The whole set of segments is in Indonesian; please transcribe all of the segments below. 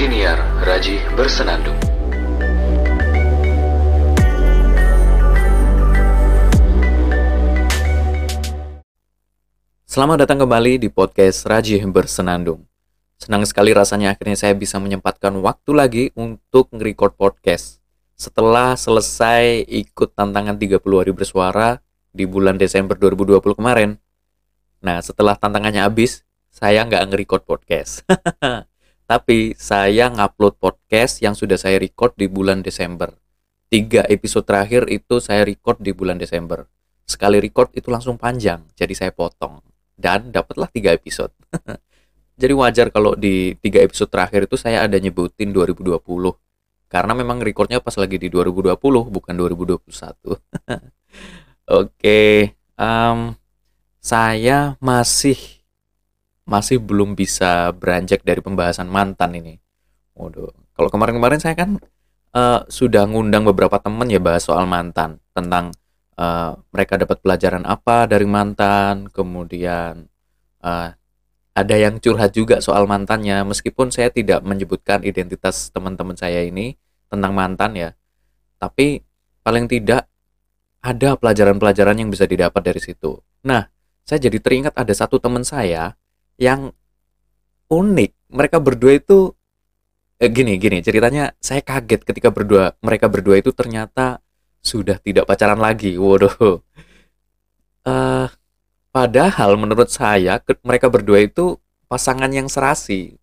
Siniar Raji Bersenandung. Selamat datang kembali di podcast Raji Bersenandung. Senang sekali rasanya akhirnya saya bisa menyempatkan waktu lagi untuk nge-record podcast. Setelah selesai ikut tantangan 30 hari bersuara di bulan Desember 2020 kemarin. Nah, setelah tantangannya habis, saya nggak nge-record podcast. Tapi saya ngupload podcast yang sudah saya record di bulan Desember. Tiga episode terakhir itu saya record di bulan Desember. Sekali record itu langsung panjang, jadi saya potong. Dan dapatlah tiga episode. jadi wajar kalau di tiga episode terakhir itu saya ada nyebutin 2020. Karena memang recordnya pas lagi di 2020, bukan 2021. Oke, okay, um, saya masih masih belum bisa beranjak dari pembahasan mantan ini. Waduh, kalau kemarin-kemarin saya kan uh, sudah ngundang beberapa teman ya bahas soal mantan, tentang uh, mereka dapat pelajaran apa dari mantan, kemudian uh, ada yang curhat juga soal mantannya, meskipun saya tidak menyebutkan identitas teman-teman saya ini tentang mantan ya, tapi paling tidak ada pelajaran-pelajaran yang bisa didapat dari situ. Nah, saya jadi teringat ada satu teman saya yang unik. Mereka berdua itu eh, gini gini ceritanya saya kaget ketika berdua mereka berdua itu ternyata sudah tidak pacaran lagi. Waduh. Uh, padahal menurut saya ke, mereka berdua itu pasangan yang serasi.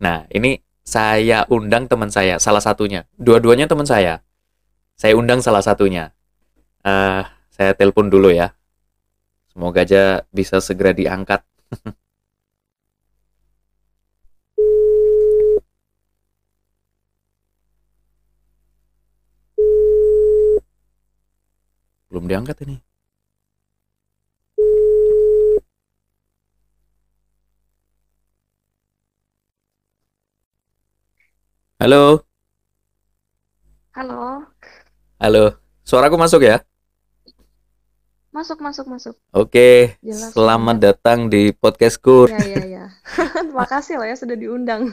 Nah ini saya undang teman saya salah satunya. Dua-duanya teman saya. Saya undang salah satunya. Uh, saya telepon dulu ya. Semoga aja bisa segera diangkat Belum diangkat ini. Halo. Halo. Halo. Suaraku masuk ya? Masuk, masuk, masuk. Oke. Jelas, Selamat jelas. datang di podcastku. Iya, iya, iya. Terima kasih loh ya sudah diundang.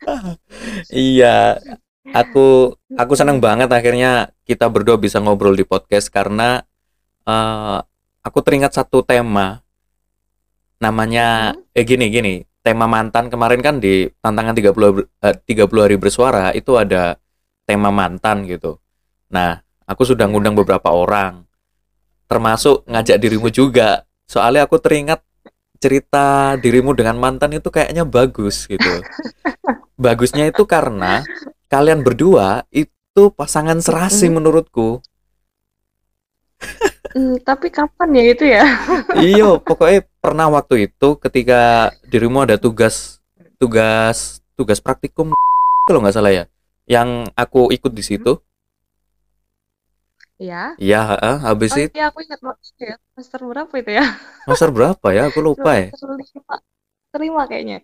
iya aku aku senang banget akhirnya kita berdua bisa ngobrol di podcast karena uh, aku teringat satu tema namanya hmm? eh gini gini tema mantan kemarin kan di tantangan 30 uh, 30 hari bersuara itu ada tema mantan gitu. Nah, aku sudah ngundang beberapa orang termasuk ngajak dirimu juga. Soalnya aku teringat cerita dirimu dengan mantan itu kayaknya bagus gitu. Bagusnya itu karena kalian berdua itu pasangan serasi mm. menurutku. Mm, tapi kapan ya itu ya? iyo, pokoknya pernah waktu itu ketika dirimu ada tugas tugas tugas praktikum kalau nggak salah ya, yang aku ikut di situ. Iya. Iya, uh, habis oh, itu. Iya, aku ingat ya. Master berapa itu ya? Master berapa ya? Aku lupa ya. Lima, lima kayaknya.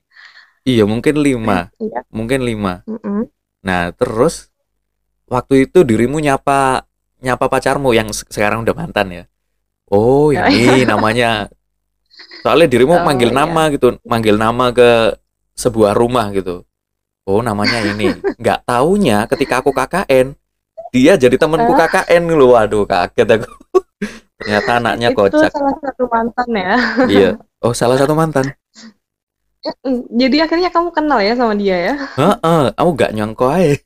Iya, mungkin lima. Iya. Mungkin lima. Mm -mm. Nah, terus waktu itu dirimu nyapa nyapa pacarmu yang sekarang udah mantan ya. Oh, ini namanya. Soalnya dirimu oh, manggil iya. nama gitu, manggil nama ke sebuah rumah gitu. Oh, namanya ini. Nggak taunya ketika aku KKN, dia jadi temanku KKN lu. Waduh, kaget aku. Ternyata anaknya kocak. Itu salah satu mantan ya. iya. Oh, salah satu mantan. Jadi akhirnya kamu kenal ya sama dia ya? Heeh, aku gak nyangka aja.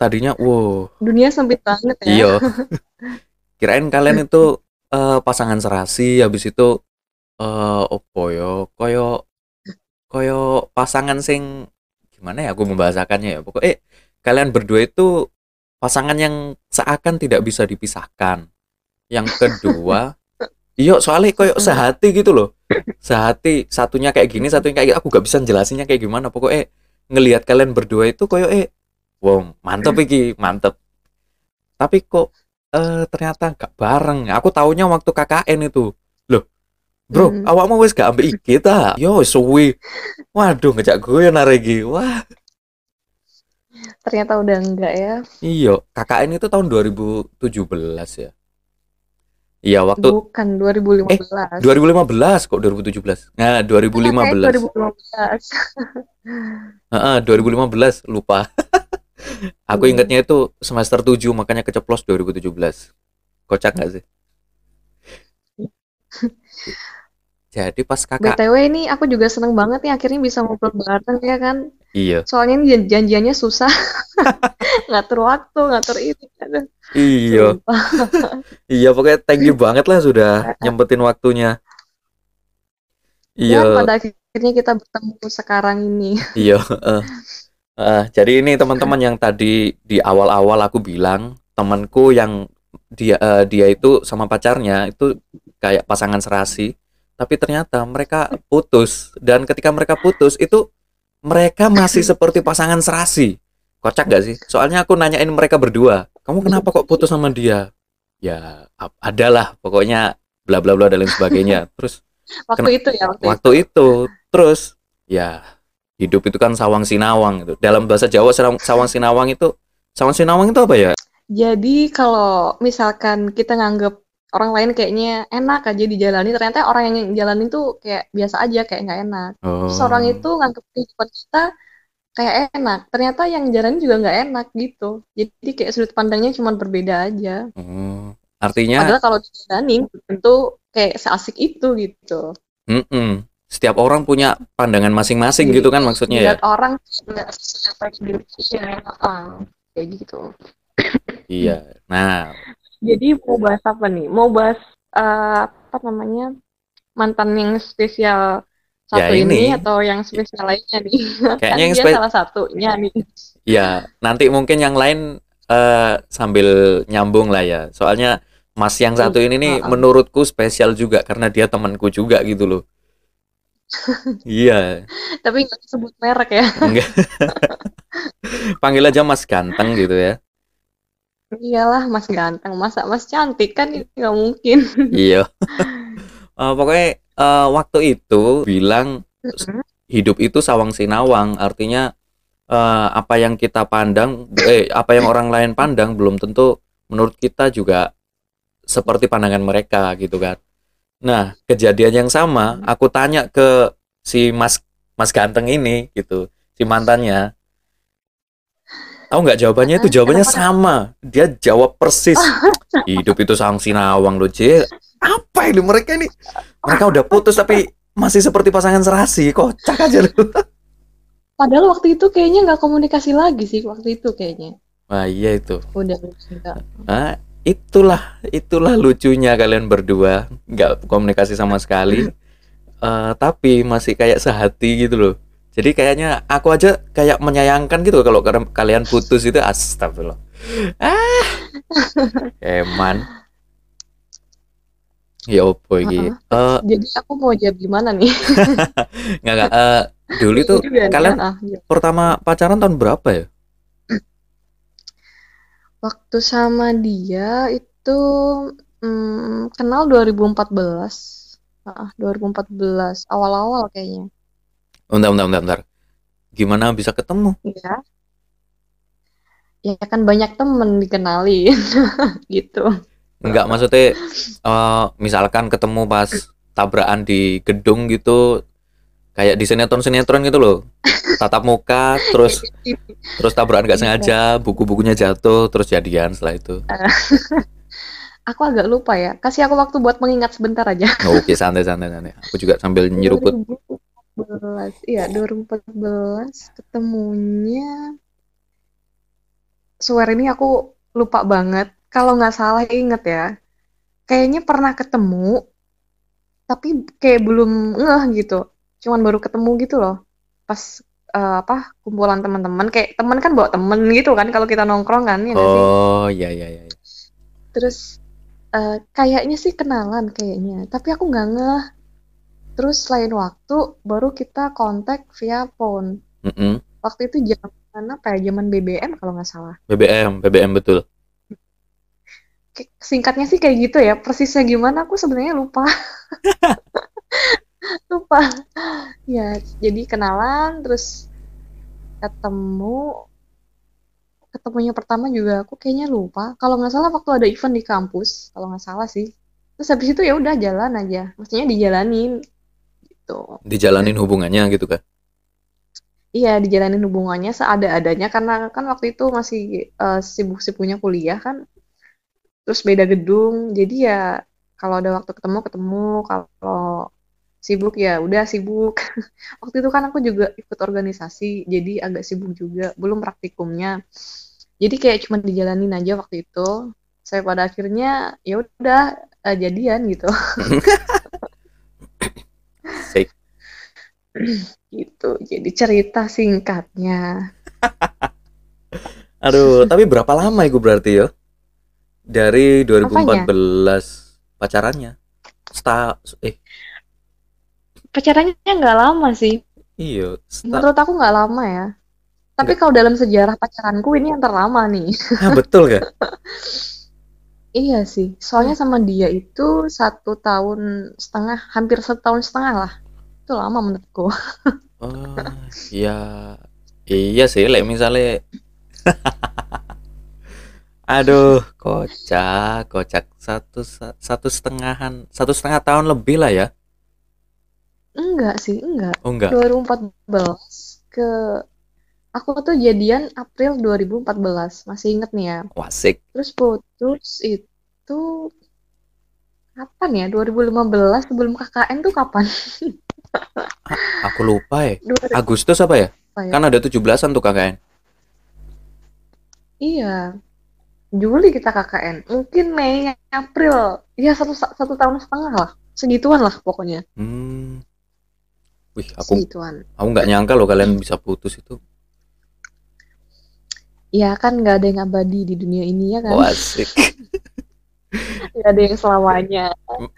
Tadinya, wow. Dunia sempit banget ya. Iya. Kirain kalian itu uh, pasangan serasi, habis itu uh, opo yo, koyo koyo pasangan sing gimana ya aku membahasakannya ya. Pokoknya eh, kalian berdua itu pasangan yang seakan tidak bisa dipisahkan. Yang kedua, iya soalnya koyo sehati gitu loh. Sehati satunya kayak gini satunya kayak gini. aku gak bisa jelasinnya kayak gimana. Pokoknya ngelihat kalian berdua itu koyo eh wow mantep iki mantep. Tapi kok uh, ternyata gak bareng. Aku taunya waktu KKN itu. Loh bro hmm. awakmu wis gak ambil kita yo suwi. Waduh ngejak gue naregi wah. Ternyata udah enggak ya. Iyo KKN itu tahun 2017 ya Iya waktu Bukan 2015. Eh 2015 kok 2017. Nah 2015. Iya, 2015. Heeh, 2015 lupa. Aku Hmm. ingatnya itu semester 7 makanya keceplos 2017. Kocak nggak sih? Jadi pas kakak BTW ini aku juga seneng banget nih akhirnya bisa ngobrol bareng ya kan. iya Soalnya ini jan- janjiannya susah. Ngatur waktu, ngatur ini. Aduh, iya iya pokoknya thank you banget lah sudah nyempetin waktunya. Ya, Iya pada akhirnya kita bertemu sekarang ini. iya. eh. Eh, jadi ini teman-teman yang tadi di awal-awal aku bilang temanku yang dia eh, dia itu sama pacarnya itu kayak pasangan serasi, tapi ternyata mereka putus dan ketika mereka putus itu mereka masih seperti pasangan serasi. Kocak gak sih? Soalnya aku nanyain mereka berdua, kamu kenapa kok putus sama dia? Ya, adalah pokoknya bla bla bla dan lain sebagainya. Terus Waktu itu ya, waktu, waktu itu, terus ya hidup itu kan sawang sinawang itu. Dalam bahasa Jawa sawang sinawang itu sawang sinawang itu apa ya? Jadi kalau misalkan kita nganggap orang lain kayaknya enak aja dijalani, ternyata orang yang jalanin tuh kayak biasa aja, kayak nggak enak. Terus orang Oh. itu nganggap kehidupan kita kayak enak, ternyata yang jalanin juga nggak enak gitu. Jadi kayak sudut pandangnya cuma berbeda aja. Oh. Artinya Padahal kalau dijalanin tentu kayak seasik itu gitu. mm-mm. Setiap orang punya pandangan masing-masing Jadi gitu kan maksudnya ya. Orang nggak sesuai diri Ah, kayak gitu. Iya. Nah, Jadi mau bahas apa nih? Mau bahas eh, apa namanya mantan yang spesial Ya, satu ini. ini atau yang spesial lainnya nih? Kayaknya Kan yang dia spe- salah satunya nih. ya nanti mungkin yang lain eh, sambil nyambung lah ya. Soalnya Mas yang satu ini nih Heeh. menurutku spesial juga karena dia temanku juga gitu loh. Iya, Tapi nggak sebut merek ya. enggak. Panggil aja Mas ganteng gitu ya. Iyalah Mas ganteng, masa Mas cantik kan nggak mungkin. Iya. Eh, pokoknya eh, waktu itu bilang hidup itu sawang sinawang, artinya eh, apa yang kita pandang, eh apa yang orang lain pandang belum tentu menurut kita juga seperti pandangan mereka gitu kan. Nah, kejadian yang sama aku tanya ke si Mas Mas ganteng ini gitu, si mantannya. Tahu nggak jawabannya itu jawabannya Kenapa? sama. Dia jawab persis. Hidup itu sawang sinawang loh, J. Apa ini mereka ini? Mereka udah putus tapi masih seperti pasangan serasi. Kocak aja lu. Padahal waktu itu kayaknya nggak komunikasi lagi sih waktu itu kayaknya. Wah, iya itu. Udah enggak. Ah, itulah itulah lucunya kalian berdua nggak komunikasi sama sekali Eh, tapi masih kayak sehati gitu loh jadi kayaknya aku aja kayak menyayangkan gitu kalau kalian- putus itu astagfirullah ah eman ya opo iki Eh, Jadi aku mau jawab gimana nih? nggak nggak eh, dulu itu kalian ah, iya. pertama pacaran tahun berapa ya Waktu sama dia itu mm, kenal 2014. Ah, 2014 awal-awal kayaknya. Bentar bentar bentar, bentar. gimana bisa ketemu Iya. Ya kan banyak temen dikenalin gitu. Enggak maksudnya eh, misalkan ketemu pas tabrakan di gedung gitu kayak di sinetron-sinetron gitu loh. Tatap muka terus terus tabrakan nggak sengaja, buku-bukunya jatuh terus jadian setelah itu. Aku agak lupa ya. Kasih aku waktu buat mengingat sebentar aja. Oh, Oke, santai santai santai. Aku juga sambil nyeruput. 2014. Iya, 2014 ketemunya swear ini aku lupa banget. Kalau nggak salah inget ya. Kayaknya pernah ketemu tapi kayak belum ngeh gitu. Cuman baru ketemu gitu loh. Pas eh, apa kumpulan teman-teman kayak teman kan bawa temen gitu kan kalau kita nongkrong kan ya? Oh, iya iya iya. Terus eh, kayaknya sih kenalan kayaknya, tapi aku nggak ngeh. Terus lain waktu baru kita kontak via phone. Mm-mm. Waktu itu zaman apa ya? Zaman BBM kalau nggak salah. BBM, BBM betul. Singkatnya sih kayak gitu ya. Persisnya gimana aku sebenarnya lupa. Lupa. Ya, jadi kenalan terus ketemu ketemunya pertama juga aku kayaknya lupa. Kalau nggak salah waktu ada event di kampus, kalau nggak salah sih. Terus habis itu ya udah jalan aja. Maksudnya dijalanin gitu. Dijalanin hubungannya gitu kan. iya dijalanin hubungannya seada-adanya karena kan waktu itu masih uh, sibuk-sibuknya kuliah kan. Terus beda gedung jadi ya kalau ada waktu ketemu ketemu. Kalau sibuk ya udah sibuk. Waktu itu kan aku juga ikut organisasi jadi agak sibuk juga. Belum praktikumnya. Jadi kayak cuma dijalanin aja waktu itu. Saya pada akhirnya ya udah uh, jadian gitu gitu. Jadi cerita singkatnya. Aduh tapi berapa lama itu berarti ya dari 2014 Apanya? pacarannya? Sta eh. Pacarannya nggak lama sih. Iya menurut aku nggak lama ya. Tapi kalau dalam sejarah pacaranku ini yang terlama nih. Ah, betul gak iya sih. Soalnya sama dia itu satu tahun setengah hampir setahun setengah lah itu lama menurutku oh iya iya sih like misalnya aduh kocak kocak satu satu setengahan satu setengah tahun lebih lah ya Enggak sih, enggak. Oh, enggak. 2014 ke aku tuh jadian April 2014. Masih inget nih ya. Wasik. Terus putus itu kapan ya? 2015 sebelum KKN tuh kapan? aku lupa ya. Agustus apa ya? apa ya? Kan ada 17-an tuh KKN. Iya. Juli kita KKN. Mungkin Mei, April. Ya satu, satu tahun setengah lah. Segituan lah pokoknya. Hmm. Wih, aku Segituan. aku nggak nyangka loh kalian bisa putus itu. Ya kan nggak ada yang abadi di dunia ini ya kan. Oh, asik. Gak ada yang selamanya.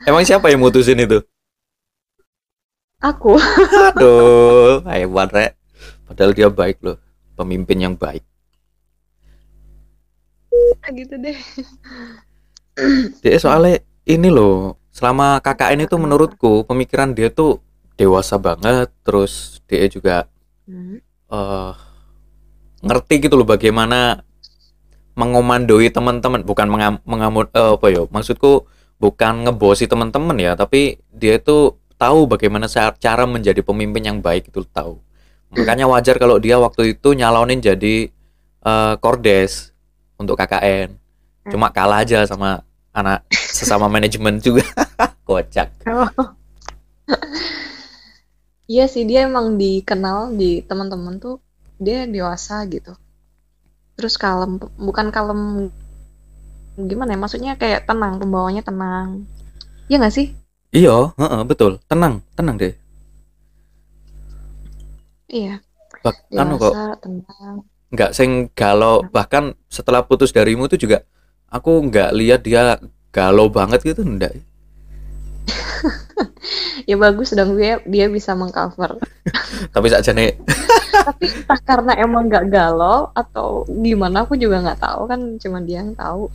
Emang siapa yang mutusin itu? Aku. Aduh, hebat rek. Padahal dia baik loh, pemimpin yang baik. Gitu deh. Dia soalnya ini loh, selama KKN itu menurutku pemikiran dia tuh dewasa banget terus dia juga hmm. uh, ngerti gitu loh bagaimana mengomandoi teman-teman bukan mengam, mengamut uh, apa ya maksudku bukan ngebosi teman-teman ya tapi dia itu tahu bagaimana cara menjadi pemimpin yang baik itu tahu makanya wajar kalau dia waktu itu nyalonin jadi uh, kordes untuk KKN cuma kalah aja sama anak sesama manajemen juga kocak oh. Iya sih dia emang dikenal di teman-teman tuh dia dewasa gitu. Terus kalem, bukan kalem gimana ya? Maksudnya kayak tenang, pembawanya tenang. Iya gak sih? Iya, uh -uh, betul. Tenang, tenang deh. Iya. Bahkan kok tenang. Nggak sing galau, bahkan setelah putus darimu tuh juga aku nggak lihat dia galau banget gitu enggak ya bagus dong dia dia bisa mengcover tapi saja nih tapi entah karena emang nggak galau atau gimana aku juga nggak tahu kan cuma dia yang tahu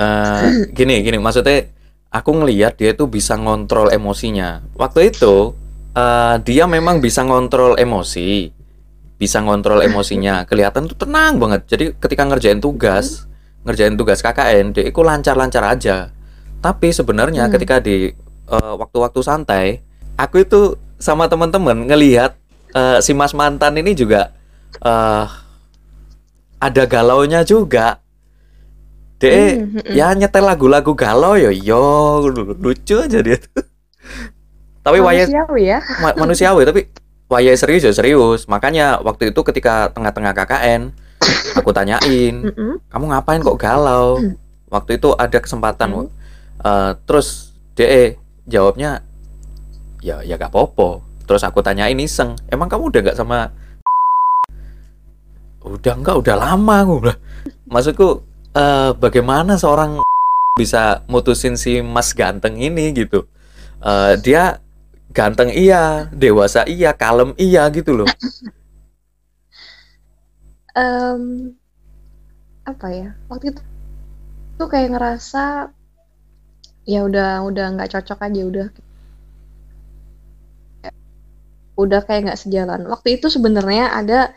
uh, gini gini maksudnya aku ngelihat dia tuh bisa ngontrol emosinya. Waktu itu uh, dia memang bisa ngontrol emosi bisa ngontrol emosinya. Kelihatan tuh tenang banget. Jadi ketika ngerjain tugas ngerjain tugas KKN dia itu lancar-lancar aja. Tapi sebenarnya hmm. ketika di uh, waktu-waktu santai, aku itu sama teman-teman ngelihat uh, si Mas mantan ini juga uh, ada galaunya juga. Dek, hmm, hmm, hmm. ya nyetel lagu-lagu galau yo yo lucu aja dia tuh. tapi manusiawi ya. Ma manusiawi tapi waya serius ya serius. Makanya waktu itu ketika tengah-tengah KKN aku tanyain, kamu ngapain kok galau? Waktu itu ada kesempatan uh, terus de jawabnya ya ya gak popo terus aku tanyain iseng emang kamu udah gak sama udah enggak udah lama aku bilang maksudku uh, bagaimana seorang bisa mutusin si mas ganteng ini gitu? Uh, dia ganteng iya dewasa iya kalem iya gitu loh. Um, apa ya? Waktu itu tuh kayak ngerasa ya udah udah nggak cocok aja udah. Udah kayak nggak sejalan. Waktu itu sebenarnya ada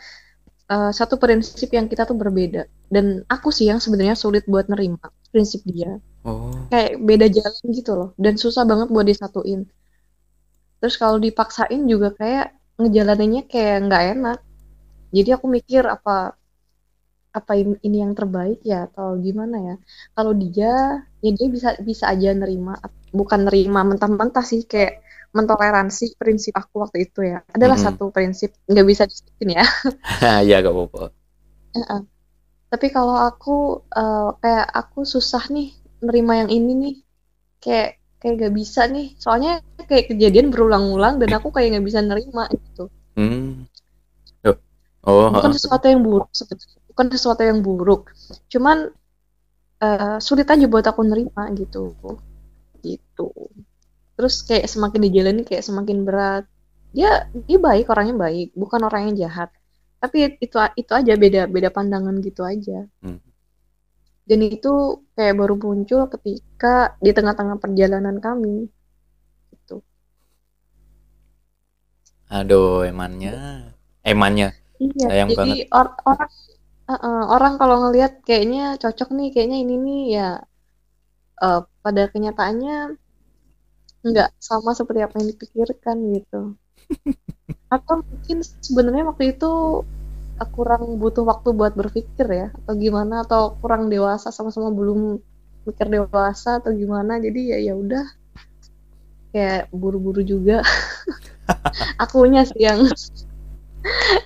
uh, satu prinsip yang kita tuh berbeda dan aku sih yang sebenarnya sulit buat nerima prinsip dia. Oh. kayak beda jalan gitu loh. Dan susah banget buat disatuin. Terus kalau dipaksain juga kayak ngejalaninnya kayak nggak enak. Jadi aku mikir apa apa in- ini yang terbaik ya atau gimana ya. Kalau dia ya dia bisa bisa aja nerima. Bukan nerima mentah-mentah sih kayak mentoleransi prinsip aku waktu itu ya. Adalah Mm-mm. satu prinsip. Nggak bisa disebutin ya. Ya gak apa-apa. Heeh. Tapi kalau aku eh, kayak aku susah nih nerima yang ini nih. Kayak kayak gak bisa nih. Soalnya kayak kejadian berulang-ulang dan aku kayak nggak bisa nerima gitu. Hmm. Oh bukan sesuatu yang buruk sebetulnya bukan sesuatu yang buruk. Cuman eh, sulit aja buat aku nerima gitu. Gitu. Terus kayak semakin dijalani kayak semakin berat. Dia dia baik orangnya baik. Bukan orang yang jahat tapi itu itu aja beda beda pandangan gitu aja. Hmm. dan itu kayak baru muncul ketika di tengah-tengah perjalanan kami. Gitu. Aduh emannya. Emannya. Iya sayang jadi banget. or- orang uh-uh, orang kalau ngelihat kayaknya cocok nih kayaknya ini nih ya eh, pada kenyataannya nggak sama seperti apa yang dipikirkan gitu atau mungkin sebenarnya waktu itu uh, kurang butuh waktu buat berpikir ya atau gimana atau kurang dewasa sama-sama belum mikir dewasa atau gimana jadi ya ya udah. Kayak buru-buru juga. Akunya sih yang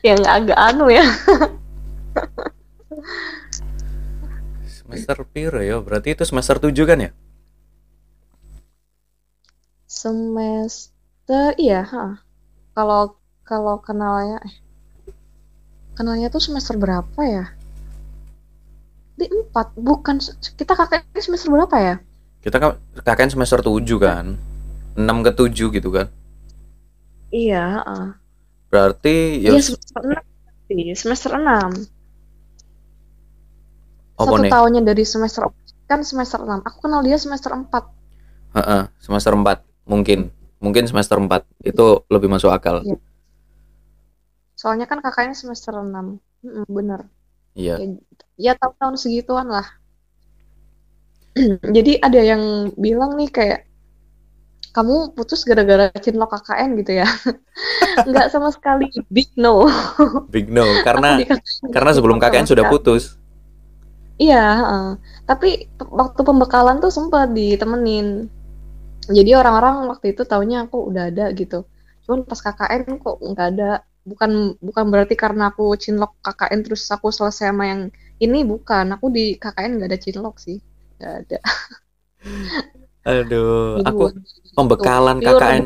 yang agak anu ya. Semester piro ya? Berarti itu semester 7 kan ya? Semester iya ha. Kalau kalau kenalnya eh, kenalnya tuh semester berapa ya? Di empat bukan kita kakaknya semester berapa ya? Kita kan KKN semester 7 kan? 6 ke 7 gitu kan? Iya berarti ya iya semester enam semester enam. Apa satu nih tahunnya dari semester kan semester enam. Aku kenal dia semester empat. Heeh, semester 4 mungkin mungkin semester 4 itu lebih masuk akal. Iya. soalnya kan kakaknya semester enam. Mm-mm, bener. Iya. Ya, ya tahun-tahun segituan lah. Jadi ada yang bilang nih kayak kamu putus gara-gara cinlok KKN gitu ya? Nggak sama sekali. Big no. Big no. Karena KKN karena sebelum KKN sudah sekali putus. Iya heeh. tapi waktu pembekalan tuh sempat ditemenin jadi orang-orang waktu itu taunya aku udah ada gitu. Cuman pas KKN kok nggak ada. Bukan bukan berarti karena aku cinlok KKN terus aku selesai sama yang ini bukan. Aku di KKN nggak ada cinlok sih. Nggak ada. Aduh aku pembekalan KKN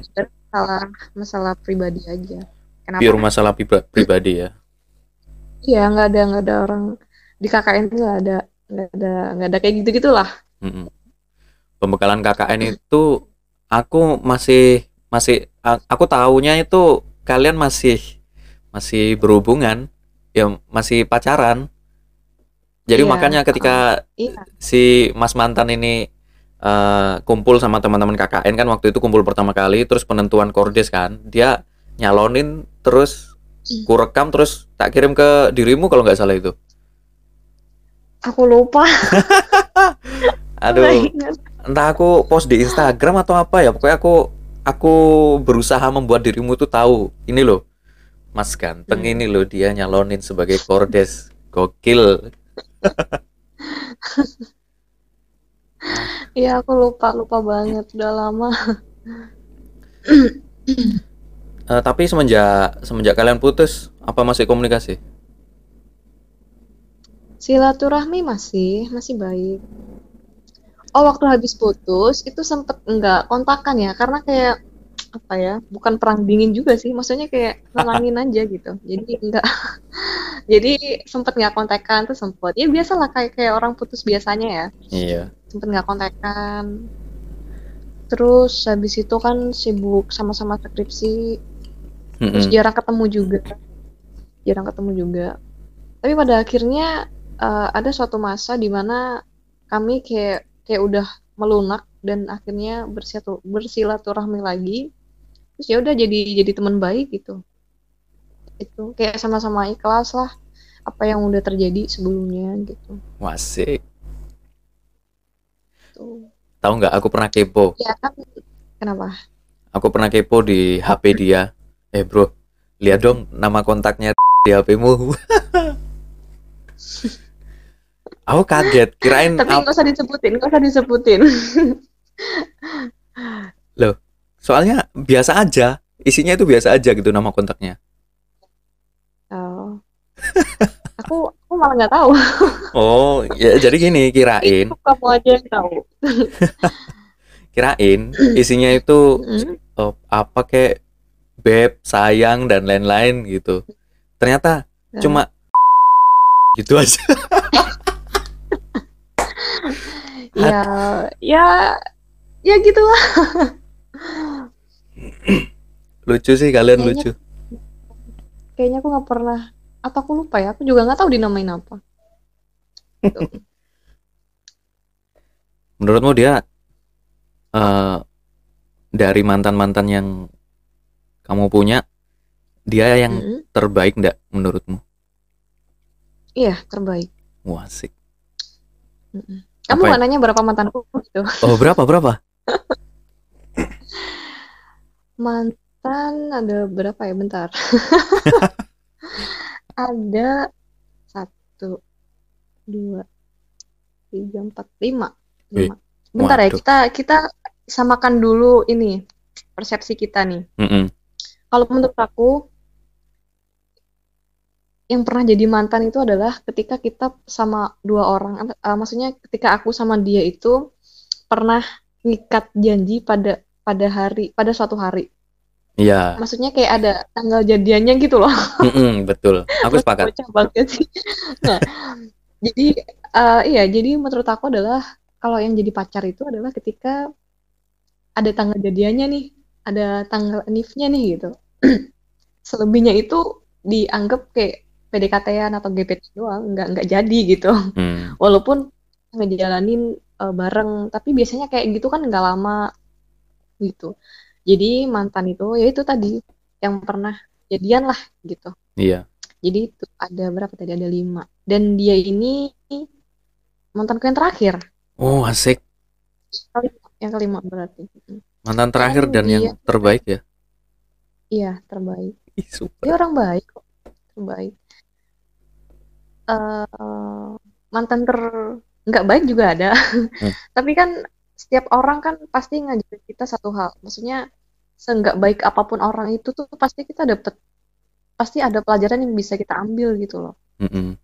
masalah masalah pribadi aja. Kenapa pure masalah priba- pribadi ya? Iya nggak ada nggak ada orang di KKN tuh nggak ada nggak ada nggak ada kayak gitu gitulah Mm-mm. pembekalan KKN itu aku masih masih aku tahunya itu kalian masih masih berhubungan ya masih pacaran. Jadi iya makanya ketika iya. si Mas mantan ini eh, kumpul sama teman-teman KKN kan waktu itu kumpul pertama kali terus penentuan kordes kan dia nyalonin terus ku rekam terus tak kirim ke dirimu kalau nggak salah itu. Aku lupa. Aduh entah aku post di Instagram atau apa ya pokoknya aku aku berusaha membuat dirimu tuh tahu. Ini loh Mas ganteng Hmm. ini loh dia nyalonin sebagai kordes gokil. Iya aku lupa lupa banget. Udah lama. Eh, tapi semenjak semenjak kalian putus apa masih komunikasi? Silaturahmi masih masih baik oh waktu habis putus itu sempet nggak kontakan ya? Karena kayak apa ya bukan perang dingin juga sih. Maksudnya kayak nenangin aja gitu. Jadi enggak jadi sempet nggak kontekan tuh sempet. Ya biasalah kayak kayak orang putus biasanya ya. Iya. Sempet nggak kontekan terus habis itu kan sibuk sama-sama skripsi. Terus jarang ketemu juga. Jarang ketemu juga. Tapi pada akhirnya eh, ada suatu masa di mana kami kayak kayak udah melunak dan akhirnya bersiatu, bersilaturahmi lagi terus ya udah jadi jadi teman baik gitu itu kayak sama-sama ikhlas lah apa yang udah terjadi sebelumnya gitu Wasik. tuh Tahu nggak? Aku pernah kepo. ya kan kenapa Aku pernah kepo di HP dia. Eh bro, lihat dong nama kontaknya di HP-mu. Aku kaget, kirain Tapi ap- nggak usah disebutin, nggak usah disebutin. soalnya biasa aja, isinya itu biasa aja gitu nama kontaknya. Oh. aku aku malah nggak tahu. Oh, ya jadi gini, kirain, Itu kamu aja yang tahu. kirain isinya itu Mm. eh, apa kayak beb, sayang dan lain-lain gitu. Ternyata Nah. cuma gitu aja. Ya, ya, ya gitu lah. Lucu sih kalian Kayaknya- lucu. Kayaknya aku nggak pernah, atau aku lupa ya. Aku juga nggak tahu dinamain apa. Menurutmu dia eh dari mantan-mantan yang kamu punya, dia yang Mm-mm. terbaik ndak menurutmu? Iya, terbaik. Wah, asik. Mm-mm. Kamu ya? nggak nanya berapa mantanku gitu? Oh, berapa berapa? Mantan ada berapa ya? Bentar. Ada satu, dua, tiga, empat, lima. Lima. Bentar ya, waduh. kita kita samakan dulu ini persepsi kita nih. Mm-mm. Kalau menurut aku, yang pernah jadi mantan itu adalah ketika kita sama dua orang, eh, maksudnya ketika aku sama dia itu pernah ngikat janji pada pada hari, pada suatu hari. Iya, Maksudnya kayak ada tanggal jadiannya gitu loh. Mm-mm, betul. Aku sepakat. Bocah banget sih. Nah, jadi eh, iya, jadi menurut aku adalah kalau yang jadi pacar itu adalah ketika ada tanggal jadiannya nih, ada tanggal nifnya nih gitu. Selebihnya itu dianggap kayak PDKT-an atau GPT doang, nggak nggak jadi gitu. Hmm, Walaupun ngejalanin eh, bareng, tapi biasanya kayak gitu kan nggak lama gitu. Jadi mantan itu ya itu tadi yang pernah jadian lah gitu. iya. Jadi itu ada berapa tadi? Ada lima. Dan dia ini mantanku yang terakhir. Oh, asik. Yang kelima berarti. Mantan terakhir dan yang Iya. terbaik ya. Iya, terbaik. Ih, super. Dia orang baik kok. Terbaik. Eh mantan ter nggak baik juga ada. Hmm. Tapi kan setiap orang kan pasti ngajarin kita satu hal. Maksudnya seenggak baik apa pun orang itu tuh pasti kita dapet pasti ada pelajaran yang bisa kita ambil gitu loh.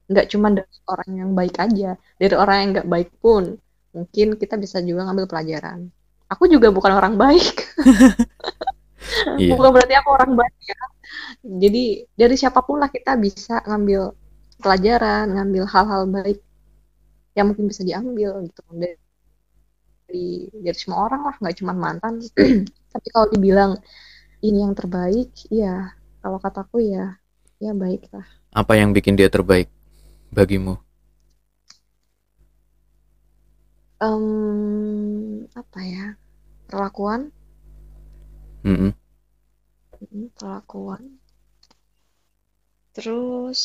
Nggak cuma dari orang yang baik aja, dari orang yang nggak baik pun mungkin kita bisa juga ngambil pelajaran. Aku juga bukan orang baik, Iya. bukan berarti aku orang baik ya. Jadi dari siapa pun lah kita bisa ngambil pelajaran, ngambil hal-hal baik yang mungkin bisa diambil gitu dari dari, dari semua orang lah, nggak cuma mantan. Tapi kalau dibilang ini yang terbaik, iya. Kalau kataku ya, ya baik lah. Apa yang bikin dia terbaik bagimu? Em, apa ya? Perlakuan. Mm, perlakuan. Terus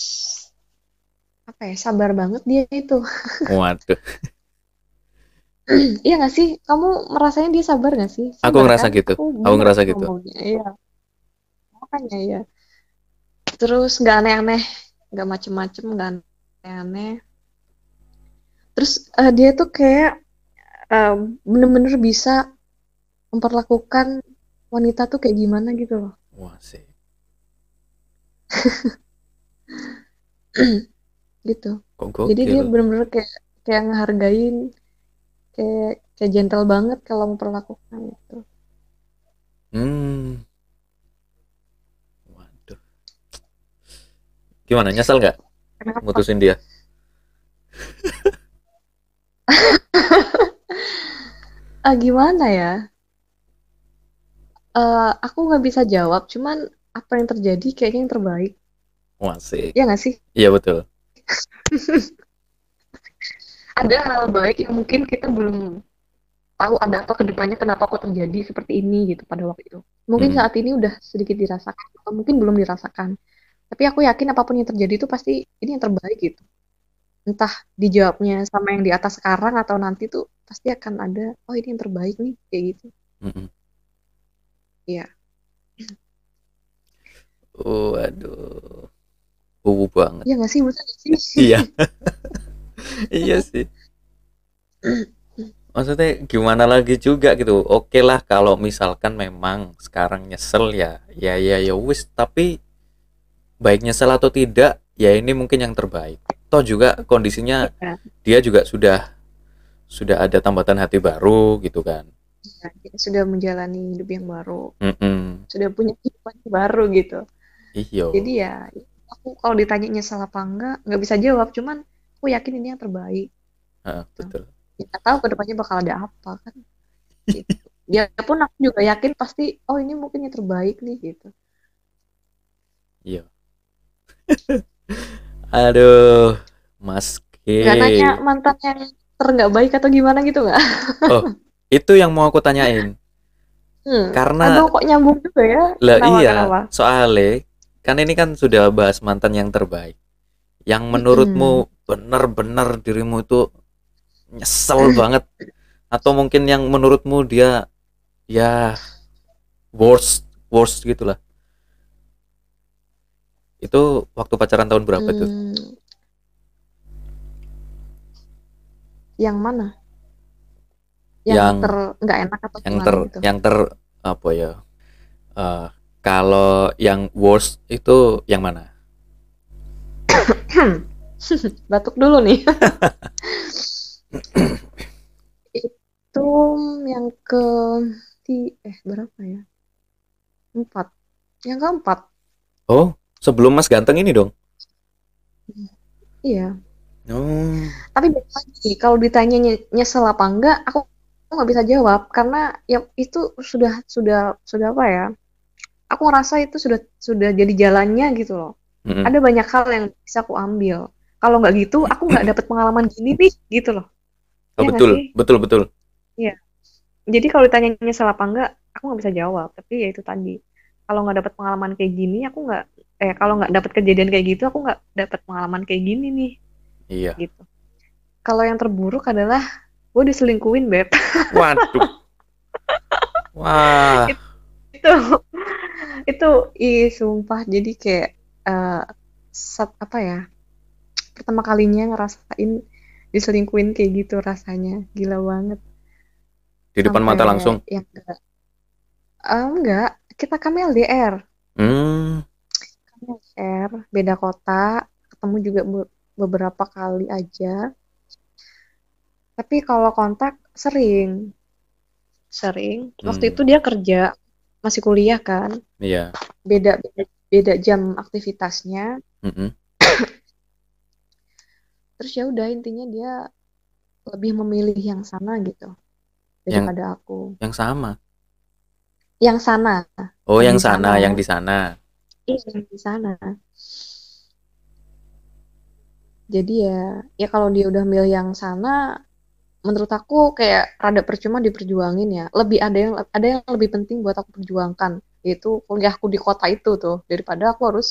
apa ya? Sabar banget dia itu. Waduh, Iya nggak sih? Kamu merasanya dia sabar nggak sih? Aku Sabar ngerasa kan? gitu. Aku Aku ngerasa gitu. Iya. Makanya ya. Terus nggak aneh-aneh, nggak macem-macem, nggak aneh-aneh. Terus eh, dia tuh kayak eh, bener-bener bisa memperlakukan wanita tuh kayak gimana gitu loh. wah sih. Gitu. Kok Jadi dia bener-bener kayak kayak ngehargain, kayak kayak gentle banget kalau memperlakukan gitu. Hmm. Waduh. Gimana nyesel nggak mutusin dia? Ah, gimana ya? Eh, aku nggak bisa jawab, cuman apa yang terjadi kayaknya yang terbaik. Wah sih. Ya nggak sih? Iya betul. Ada hal baik yang mungkin kita belum tahu ada apa ke depannya kenapa kok terjadi seperti ini gitu pada waktu itu. Mungkin Hmm. saat ini udah sedikit dirasakan, atau mungkin belum dirasakan. Tapi aku yakin apa pun yang terjadi itu pasti ini yang terbaik gitu. Entah dijawabnya sama yang di atas sekarang atau nanti tuh pasti akan ada, oh ini yang terbaik nih, kayak gitu. Mm-mm. Iya. Waduh. Uh banget. Iya nggak sih, nggak sih? Iya. iya sih. Maksudnya gimana lagi juga gitu. Oke lah kalau misalkan memang sekarang nyesel ya, ya ya ya wis. Tapi baik nyesel atau tidak, ya ini mungkin yang terbaik. Toh juga kondisinya Iya. dia juga sudah sudah ada tambatan hati baru gitu kan. Iya, kita sudah menjalani hidup yang baru, Mm-mm. sudah punya kehidupan baru gitu. Iyo. Jadi ya, aku kalau ditanya nyesel apa enggak, nggak bisa jawab. Cuman aku yakin ini yang terbaik. Heeh, betul. Nggak tahu ke depannya bakal ada apa kan. Gitu. Ya pun aku juga yakin pasti, oh ini mungkin yang terbaik nih gitu. Iya. Aduh, Mas K. Gak nanya mantan yang ter nggak baik atau gimana gitu nggak? Oh, itu yang mau aku tanyain. Hmm. Karena Aduh kok nyambung juga ya? lah iya, kenapa? soalnya kan ini kan sudah bahas mantan yang terbaik. Yang menurutmu benar-benar dirimu itu nyesel banget atau mungkin yang menurutmu dia ya worst worst gitulah. Itu waktu pacaran tahun berapa tuh? Hmm. Yang mana? Yang, Yang- ter nggak enak atau yang ter gitu? yang ter apa ya Eh, kalau yang worst itu yang mana Batuk dulu nih. Itu yang ke di eh berapa ya? Empat. Yang keempat. oh sebelum Mas ganteng ini dong Iya. oh Tapi lagi, kalau ditanya nye- nyesel apa enggak, aku aku nggak bisa jawab karena ya itu sudah sudah sudah apa ya? Aku ngerasa itu sudah sudah jadi jalannya gitu loh. mm-mm. Ada banyak hal yang bisa aku ambil. Kalau nggak gitu, aku nggak dapet pengalaman gini nih, gitu loh. oh Iya nggak betul betul betul Jadi kalau ditanya nyesel apa enggak, aku nggak bisa jawab. Tapi ya itu tadi, kalau nggak dapet pengalaman kayak gini, aku nggak eh kalau nggak dapet kejadian kayak gitu, aku nggak dapet pengalaman kayak gini nih, iya gitu. Kalau yang terburuk adalah gue diselingkuhin, beb. waduh wah itu itu ih sumpah. Jadi kayak eh sat- apa ya pertama kalinya ngerasain diselingkuhin kayak gitu rasanya. Gila banget. Di depan mata Sampai langsung? yang enggak. Eh, enggak. Kita kami LDR hmm. Kami LDR beda kota. Ketemu juga be- beberapa kali aja. Tapi kalau kontak sering. Sering. Waktu Hmm. itu dia kerja masih kuliah kan? Iya. Beda beda, beda jam aktivitasnya. Mm-mm. terus ya udah intinya dia lebih memilih yang sana gitu daripada aku. yang sama? Yang sana. Oh Yang yang sana sana. yang di sana. Iya yang di sana. Jadi ya ya kalau dia udah milih yang sana menurut aku kayak rada percuma diperjuangin ya. Lebih ada yang ada yang lebih penting buat aku perjuangkan yaitu kuliahku di kota itu tuh. Daripada aku harus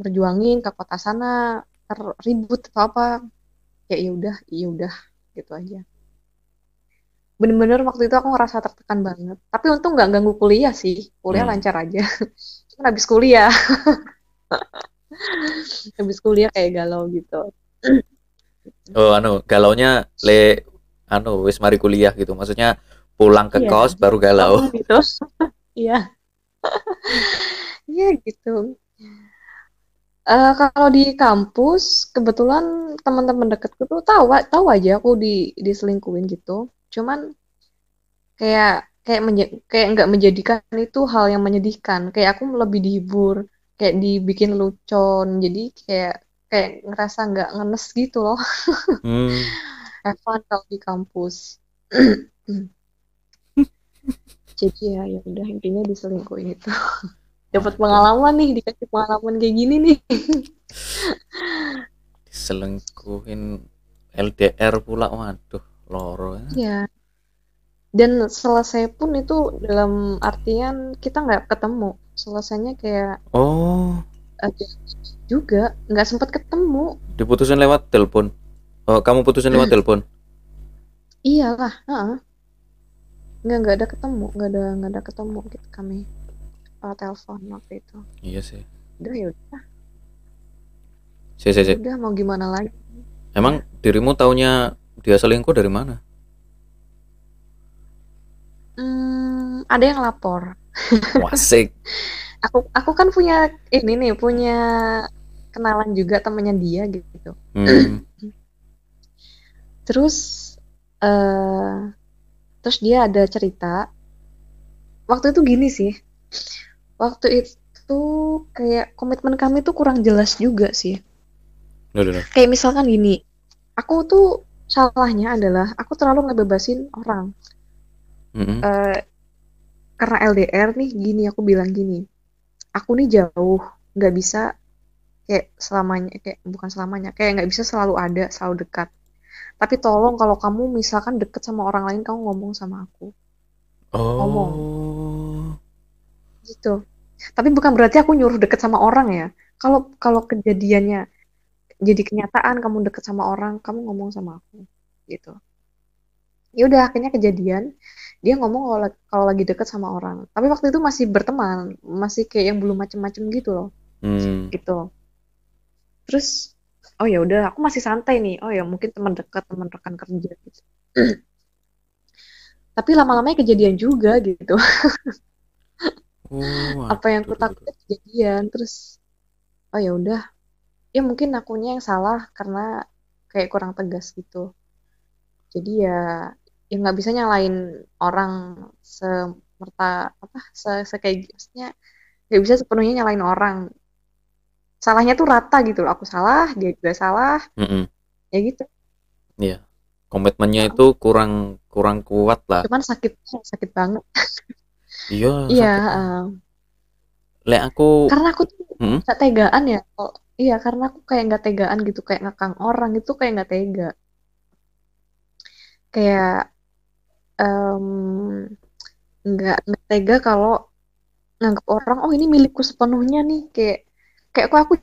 berjuangin ke kota sana ribut atau apa ya ya udah ya udah gitu aja. Bener-bener waktu itu aku ngerasa tertekan banget. Tapi untung nggak ganggu kuliah sih. Kuliah Hmm. lancar aja. Cuman habis kuliah. Habis kuliah kayak galau gitu oh anu galaunya le anu wis mari kuliah gitu. Maksudnya pulang ke Iya. kos baru galau. Gitu. Iya. Iya gitu. Eh, kalau di kampus kebetulan teman-teman dekatku tuh tahu tahu aja aku di diselingkuhin gitu. Cuman kayak kayak menja- kayak nggak menjadikan itu hal yang menyedihkan. Kayak aku lebih dihibur kayak dibikin lucon. Jadi kayak kayak ngerasa nggak ngenes gitu loh. Hmm. have fun kalau di kampus. Jadi ya ya udah intinya diselingkuhin itu. Dapat pengalaman nih dikasih pengalaman kayak gini nih. Diselingkuhin LDR pula waduh loro ya. ya dan selesai pun itu dalam artian kita nggak ketemu. Selesainya kayak oh. ada juga nggak sempat ketemu. Diputusin lewat telepon. Oh kamu putusin lewat telepon? Iyalah heeh. nggak nggak ada ketemu nggak ada nggak ada ketemu gitu kami uh, telepon waktu itu. Iya sih. Udah ya udah. Si si si. Udah mau gimana lagi? Emang dirimu taunya dia selingkuh dari mana? Hmm, ada yang lapor. Wasik aku aku kan punya ini nih punya kenalan juga temennya dia gitu hmm. terus eh terus dia ada cerita waktu itu gini sih waktu itu kayak komitmen kami tuh kurang jelas juga sih Duh, duh, duh. kayak misalkan gini aku tuh salahnya adalah aku terlalu ngebebasin orang Mm-mm. Eh, karena LDR nih gini aku bilang gini aku nih jauh nggak bisa kayak selamanya kayak bukan selamanya kayak nggak bisa selalu ada selalu dekat. Tapi tolong kalau kamu misalkan deket sama orang lain kamu ngomong sama aku. Oh. Gitu. Tapi bukan berarti aku nyuruh deket sama orang ya. Kalau kalau kejadiannya jadi kenyataan kamu deket sama orang kamu ngomong sama aku. Gitu. Ya udah akhirnya kejadian dia ngomong kalau la- kalau lagi deket sama orang. Tapi waktu itu masih berteman masih kayak yang belum macem-macem gitu loh. Hmm. gitu terus oh ya udah aku masih santai nih. Oh ya mungkin teman dekat teman rekan kerja gitu. Tapi lama-lamanya kejadian juga gitu. Oh apa yang aku aduh, takutnya kejadian. Terus oh ya udah. Ya mungkin akunya yang salah karena kayak kurang tegas gitu. Jadi ya ya nggak bisa nyalain orang semerta apa se, se kayak maksudnya nggak bisa sepenuhnya nyalain orang salahnya tuh rata gitu loh. Aku salah dia juga salah. Mm-mm. ya gitu. Iya. komitmennya itu kurang kurang kuat lah. Cuman sakit sakit banget. Iya iya lek aku karena aku tuh Hmm? tegaan ya Kalau- iya karena aku kayak nggak tegaan gitu kayak ngekang orang itu kayak nggak tega. Kayak nggak nggak tega kalau nganggap orang oh ini milikku sepenuhnya nih kayak kayak kok aku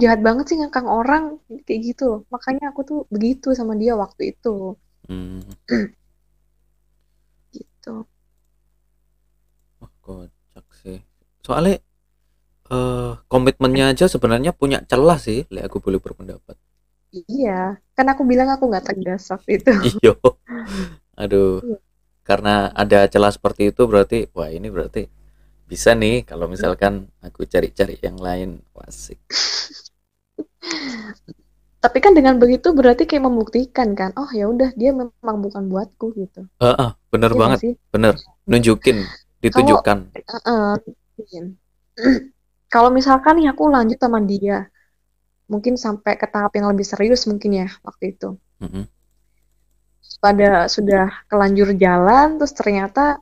jahat banget sih ngekang orang kayak gitu loh makanya aku tuh begitu sama dia waktu itu hmm. gitu Wah, kocak sih. Soalnya eh komitmennya aja sebenarnya punya celah sih, lek aku boleh berpendapat. iya kan aku bilang aku nggak tegas waktu itu Iyo. Aduh. Iya. Karena ada celah seperti itu berarti wah ini berarti bisa nih kalau misalkan aku cari-cari yang lain. Wasik. Tapi kan dengan begitu berarti kayak membuktikan kan, oh ya udah dia memang bukan buatku gitu. Heeh, bener Iya nggak banget, sih? bener. Nunjukin, ditunjukkan. Kalau misalkan nih aku lanjut sama dia, mungkin sampai ke tahap yang lebih serius mungkin ya waktu itu. Mm-mm. Pada sudah kelanjur jalan, terus ternyata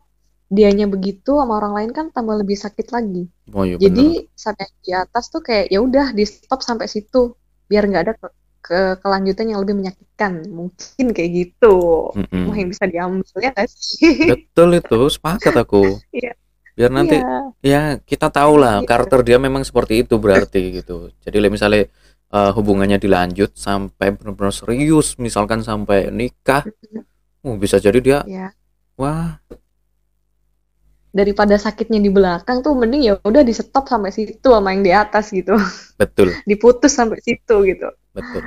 dianya begitu sama orang lain kan tambah lebih sakit lagi. Oh iya bener. Jadi sampai di atas tuh kayak ya udah di stop sampai situ, biar nggak ada ke, ke- kelanjutan yang lebih menyakitkan. Mungkin kayak gitu. Mm-mm. Mau yang bisa diambil ya sih? Betul itu, sepakat aku. Iya. Biar nanti Iya. ya kita tahu lah Iya. karakter dia memang seperti itu berarti gitu. Jadi misalnya eh, hubungannya dilanjut sampai benar-benar serius, misalkan sampai nikah, oh, bisa jadi dia Ya, wah daripada sakitnya di belakang tuh mending ya udah di stop sampai situ sama yang di atas gitu. betul Diputus sampai situ gitu. betul.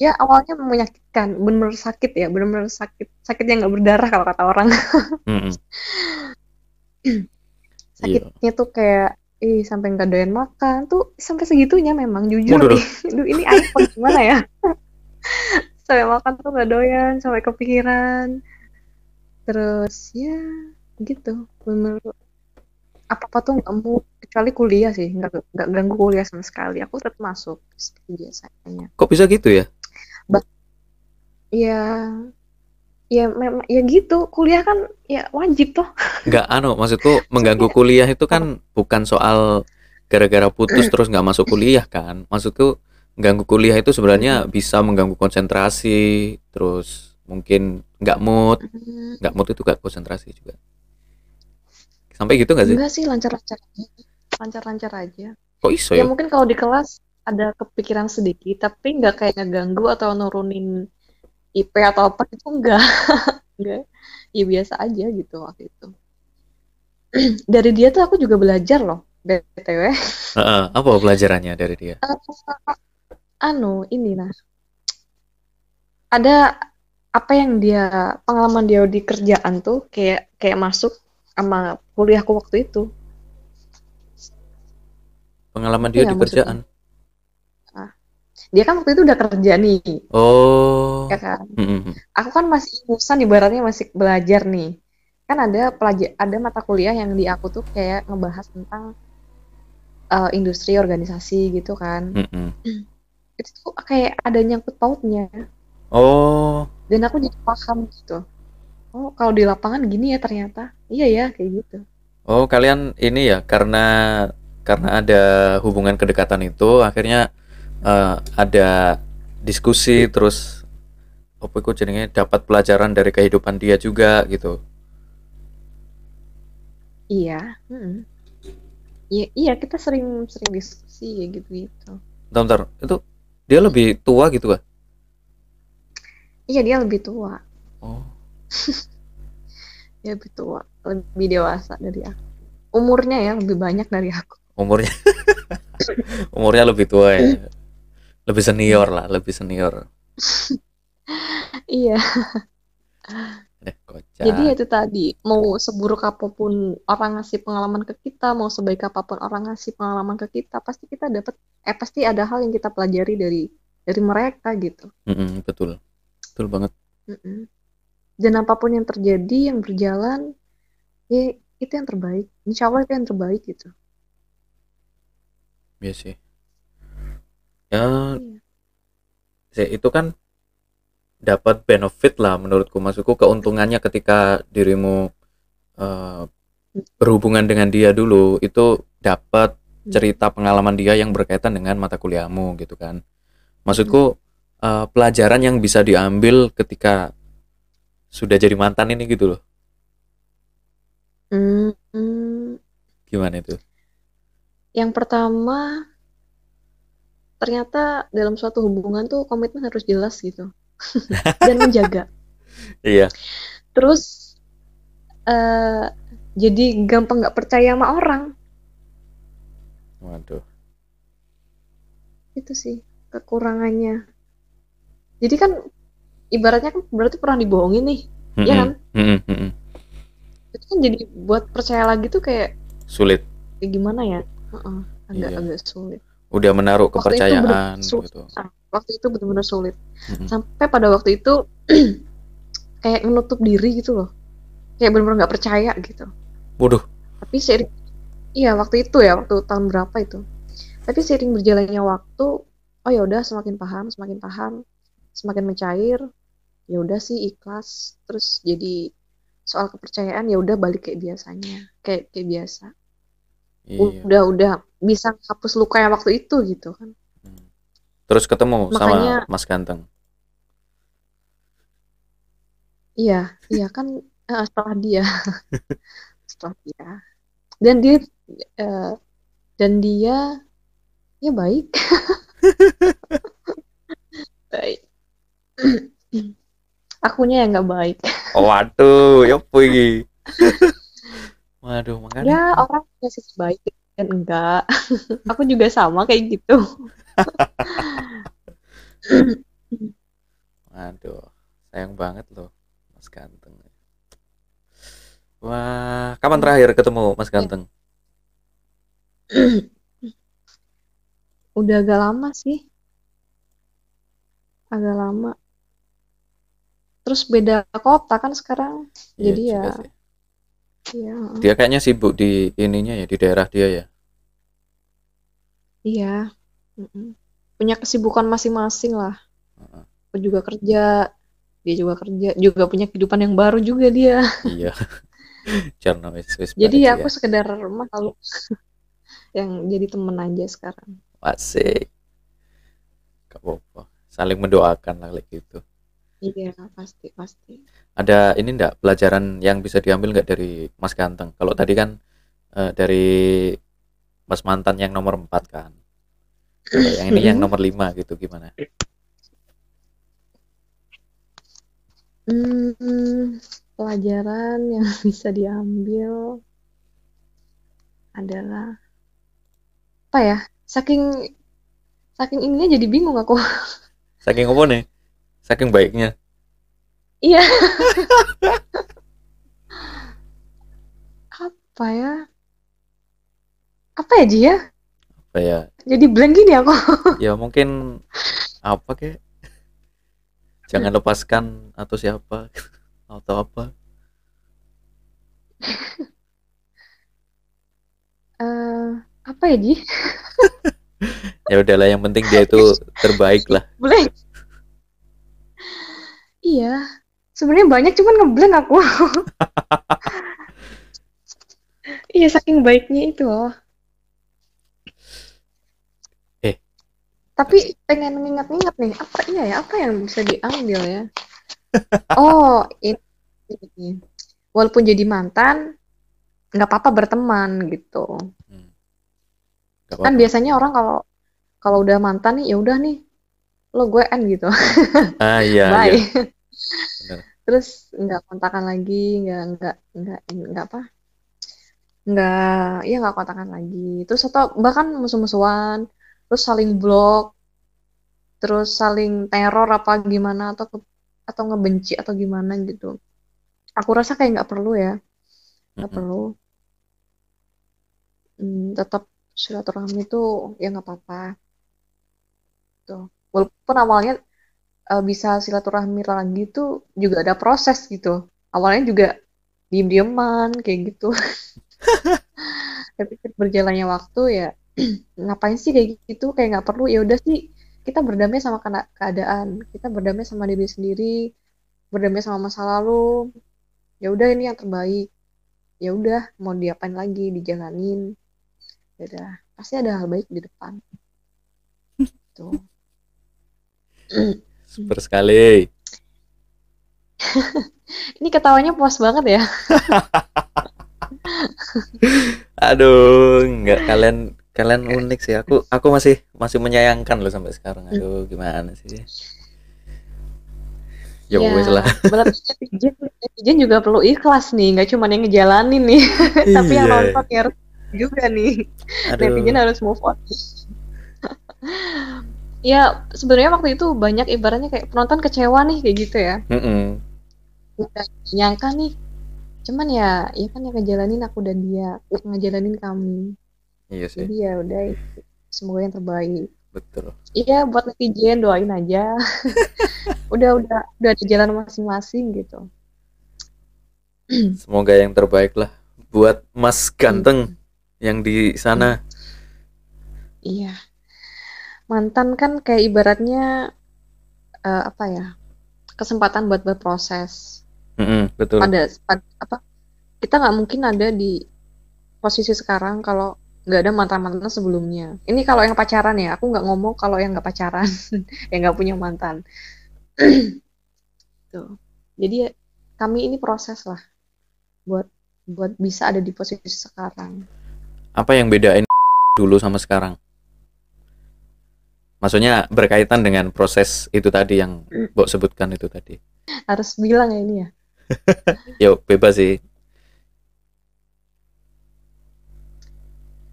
Ya awalnya menyakitkan, bener-bener sakit ya, bener-bener sakit. Sakit yang nggak berdarah kalau kata orang. Sakitnya tuh kayak ih sampai nggak doyan makan tuh sampai segitunya memang jujur nih. Duh, ini iPhone gimana ya? sampai makan tuh nggak doyan, sampai kepikiran. Terus ya gitu, bener apa-apa tuh nggak mau kecuali kuliah sih, nggak nggak ganggu kuliah sama sekali. Aku tetap masuk seperti biasanya. Kok bisa gitu ya? Ya, ya memang ya gitu. Kuliah kan ya wajib toh. Nggak anu, maksudku mengganggu kuliah itu kan bukan soal gara-gara putus terus nggak masuk kuliah kan. Maksudku mengganggu kuliah itu sebenarnya bisa mengganggu konsentrasi, terus mungkin nggak mood, Hmm, nggak mood itu nggak konsentrasi juga. Sampai gitu nggak sih? Enggak sih lancar-lancar aja. Lancar-lancar aja. Kok iso Ya ya? mungkin kalau di kelas ada kepikiran sedikit, tapi nggak kayak ngeganggu atau nurunin IP atau apa itu enggak. Enggak. Ya biasa aja gitu waktu itu. dari dia tuh aku juga belajar loh btw Heeh, apa pelajarannya dari dia? anu ini nah ada apa yang dia pengalaman dia di kerjaan tuh kayak kayak masuk sama kuliahku waktu itu Pengalaman dia Iya, di kerjaan. dia kan waktu itu udah kerja nih Oh. ya kan Mm-mm. aku kan masih ingusan ibaratnya masih belajar nih kan ada pelajar ada mata kuliah yang di aku tuh kayak ngebahas tentang eh, industri organisasi gitu kan Mm-mm. itu tuh kayak ada nyangkut pautnya Oh. dan aku jadi paham gitu oh kalau di lapangan gini ya ternyata iya ya kayak gitu Oh, kalian ini ya karena karena ada hubungan kedekatan itu akhirnya eh, ada diskusi terus apa itu jadinya dapat pelajaran dari kehidupan dia juga gitu. iya mm. iya iya kita sering sering diskusi ya gitu gitu Bentar, bentar. Itu dia lebih tua gitu kah? iya dia lebih tua Oh. Dia lebih tua lebih dewasa dari aku umurnya ya lebih banyak dari aku Umurnya umurnya lebih tua ya. Lebih senior lah, lebih senior. iya Eh, kocak. Jadi ya itu tadi, mau seburuk apa pun orang ngasih pengalaman ke kita, mau sebaik apa pun orang ngasih pengalaman ke kita, pasti kita dapat, eh pasti ada hal yang kita pelajari dari dari mereka gitu. Mm-mm, betul. Betul banget. Mm-mm. Dan apa pun yang terjadi, yang berjalan, ya itu yang terbaik. Insya Allah itu yang terbaik gitu. Iya sih. Ya, Iya. sih, itu kan dapat benefit lah menurutku. Maksudku keuntungannya ketika dirimu eh, berhubungan dengan dia dulu itu dapat cerita pengalaman dia yang berkaitan dengan mata kuliahmu gitu kan. Maksudku eh, pelajaran yang bisa diambil ketika sudah jadi mantan ini gitu loh. Hmm. Gimana itu? Yang pertama, ternyata dalam suatu hubungan tuh komitmen harus jelas gitu. Dan menjaga. Iya. Terus eh jadi gampang nggak percaya sama orang. Waduh. Itu sih kekurangannya. Jadi kan ibaratnya kan berarti pernah dibohongin nih, Iya kan? Mm-mm, mm-mm. Itu kan jadi buat percaya lagi tuh kayak, Sulit. kayak gimana ya? Heeh, Iya. agak-agak sulit. Udah menaruh Waktu itu kepercayaan bener-bener sulit. gitu. Nah, waktu itu benar-benar sulit. Mm-mm. Sampai pada waktu itu kayak menutup diri gitu loh. Kayak benar-benar nggak percaya gitu. Waduh. Tapi seiring, iya waktu itu ya, waktu tahun berapa itu. Tapi seiring berjalannya waktu, oh ya udah semakin paham, semakin paham, semakin mencair. Ya udah sih ikhlas. Terus jadi soal kepercayaan ya udah balik kayak biasanya, kayak kayak biasa. Iya. Udah udah bisa hapus luka yang waktu itu gitu kan. Hmm. Terus ketemu sama Makanya- Mas Ganteng. Iya, iya kan eh, setelah dia, setelah dia, dan dia eh, dan dia ya baik, baik. Akunya yang nggak baik. Oh, waduh, ya iki? Waduh, makanya Ya orang punya sisi baik dan enggak. Aku juga sama kayak gitu. Waduh, sayang banget loh, Mas Ganteng. Wah, kapan terakhir ketemu Mas Ganteng? Udah agak lama sih, agak lama. Terus beda kota kan sekarang, Iya jadi ya, sih. ya, Dia kayaknya sibuk di ininya ya, di daerah dia ya. iya. Mm-mm. Punya kesibukan masing-masing lah. Aku juga kerja, dia juga kerja, juga punya kehidupan yang baru juga dia. Iya. Jarno Jadi bahagia. aku sekedar malu yang jadi temen aja sekarang. Asik. Gak apa-apa. Saling mendoakan lah kayak gitu. Iya, pasti, pasti. Ada ini enggak pelajaran yang bisa diambil nggak dari Mas Ganteng? Kalau tadi kan eh, dari Mas mantan yang nomor 4 kan. Kalau yang ini yang nomor 5 gitu gimana? Hmm, pelajaran yang bisa diambil. adalah apa ya? Saking saking ininya jadi bingung aku. Saking apa nih? Saking baiknya. Iya. Apa ya? Apa ya, Ji ya? Apa ya? Jadi blank gini aku. Ya mungkin apa kek? Jangan lepaskan atau siapa atau apa? Eh, apa ya, Ji? Ya udahlah yang penting dia itu terbaik lah. Blank. Iya. Sebenarnya banyak cuman ngeblank aku. Iya, saking baiknya itu loh. Eh. Tapi pengen nginget-nginget nih, apa iya ya, apa yang bisa diambil ya? Oh, ini, ini. Walaupun jadi mantan, nggak apa-apa berteman gitu. Hmm. Gak Kan biasanya orang kalau kalau udah mantan nih, ya udah nih, lo gue end gitu. Ah iya Bye. iya. Terus nggak kontakan lagi, nggak nggak nggak nggak apa? Nggak, ya nggak kontakan lagi. Terus atau bahkan musuh-musuhan, terus saling blok, terus saling teror apa gimana atau ke- atau ngebenci atau gimana gitu. Aku rasa kayak nggak perlu ya, nggak Mm-mm. perlu. Hmm, tetap silaturahmi itu ya nggak apa-apa. Tuh. Walaupun awalnya eh, bisa silaturahmi lagi tuh juga ada proses gitu. Awalnya juga diem-dieman kayak gitu. Tapi berjalannya waktu ya ngapain sih kayak gitu? Kayak nggak perlu. Ya udah sih kita berdamai sama keadaan. Kita berdamai sama diri sendiri, berdamai sama masa lalu. Ya udah ini yang terbaik. Ya udah mau diapain lagi, dijalanin. Ya udah, pasti ada hal baik di depan. Tuh. Super sekali. Ini ketawanya puas banget ya. Aduh, nggak kalian kalian unik sih. Aku aku masih masih menyayangkan loh sampai sekarang. Aduh, gimana sih? Ya Ya, wes lah. netizen, netizen juga perlu ikhlas nih, nggak cuma yang ngejalanin nih, tapi yang Iya. nonton ya juga nih. Netizen Aduh. harus move on. Ya, sebenarnya waktu itu banyak ibaratnya kayak penonton kecewa nih kayak gitu ya. Mm-mm. Nggak nyangka nih. Cuman ya, ya kan yang ngejalanin aku dan dia, ngejalanin kami. Iya sih, Jadi ya udah, semoga yang terbaik. betul. Iya, buat netizen doain aja. Udah, udah, udah di jalan masing-masing gitu. Semoga yang terbaik lah buat Mas Ganteng yang di sana. Iya. Mantan kan kayak ibaratnya eh, apa ya? Kesempatan buat berproses. Mm-mm, betul. Pada, pad- apa? Kita nggak mungkin ada di posisi sekarang kalau nggak ada mantan-mantan sebelumnya. Ini kalau yang pacaran ya, aku nggak ngomong kalau yang nggak pacaran, yang nggak punya mantan. Tuh. Jadi kami ini proses lah buat buat bisa ada di posisi sekarang. Apa yang bedain dulu sama sekarang? Maksudnya berkaitan dengan proses itu tadi yang Mbok sebutkan itu tadi. Harus bilang ya ini ya. Yo, bebas sih.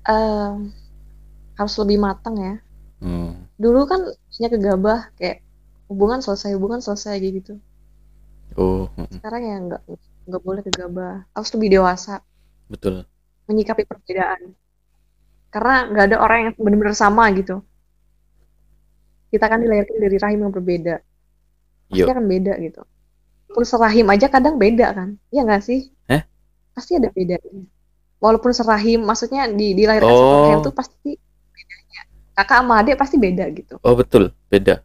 eh, harus lebih matang ya. Hmm. Dulu kan hanya gegabah kayak hubungan selesai, hubungan selesai kayak gitu. Oh, mm-mm, Sekarang ya nggak nggak boleh gegabah. Harus lebih dewasa betul. menyikapi perbedaan. Karena nggak ada orang yang benar-benar sama gitu. Kita kan dilahirkan dari rahim yang berbeda. Pasti Yo. akan beda gitu. Pun serahim aja kadang beda kan. Iya nggak sih? Eh? Pasti ada bedanya. Walaupun serahim, maksudnya di dilahirkan Oh. rahim tuh pasti bedanya. Kakak sama adik pasti beda gitu. Oh, betul. Beda.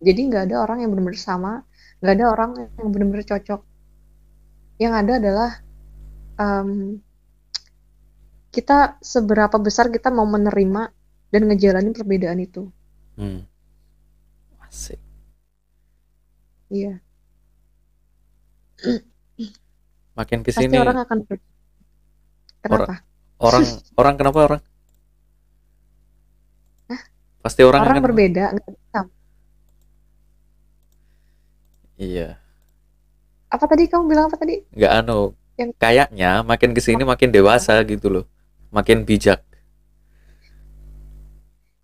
Jadi nggak ada orang yang benar-benar sama, nggak ada orang yang benar-benar cocok. Yang ada adalah em, kita seberapa besar kita mau menerima dan ngejalanin perbedaan itu. Hmm. Asik. Iya, Makin pasti ke sini orang akan Kenapa? orang orang kenapa orang? Pasti orang Orang akan berbeda. Iya. Apa tadi kamu bilang apa tadi? Nggak anu. Yang- kayaknya makin ke sini makin dewasa gitu loh makin bijak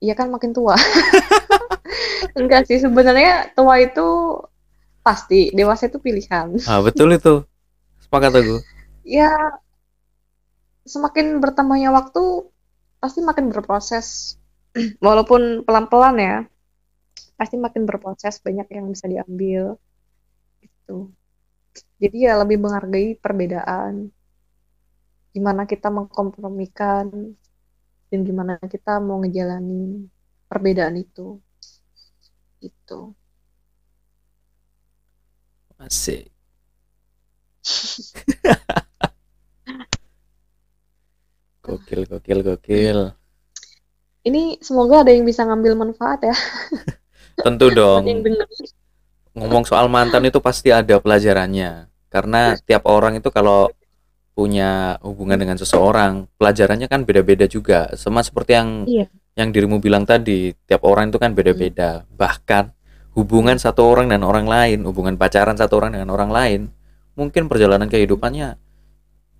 Iya kan makin tua. Enggak sih, sebenarnya tua itu pasti, dewasa itu pilihan. ah betul itu sepakat aku Ya, semakin bertambahnya waktu, pasti makin berproses. Walaupun pelan-pelan ya, pasti makin berproses, banyak yang bisa diambil. Gitu. Jadi ya lebih menghargai perbedaan. Gimana kita mengkompromikan, dan gimana kita mau ngejalanin perbedaan itu. Itu. Asik. Gokil, gokil, gokil. Ini semoga ada yang bisa ngambil manfaat ya, Tentu dong. Ngomong soal mantan itu pasti ada pelajarannya. Karena tiap orang itu kalau punya hubungan dengan seseorang, pelajarannya kan beda-beda juga. Sama seperti yang Iya. yang dirimu bilang tadi, tiap orang itu kan beda-beda. Bahkan hubungan satu orang dan orang lain, hubungan pacaran satu orang dengan orang lain, mungkin perjalanan kehidupannya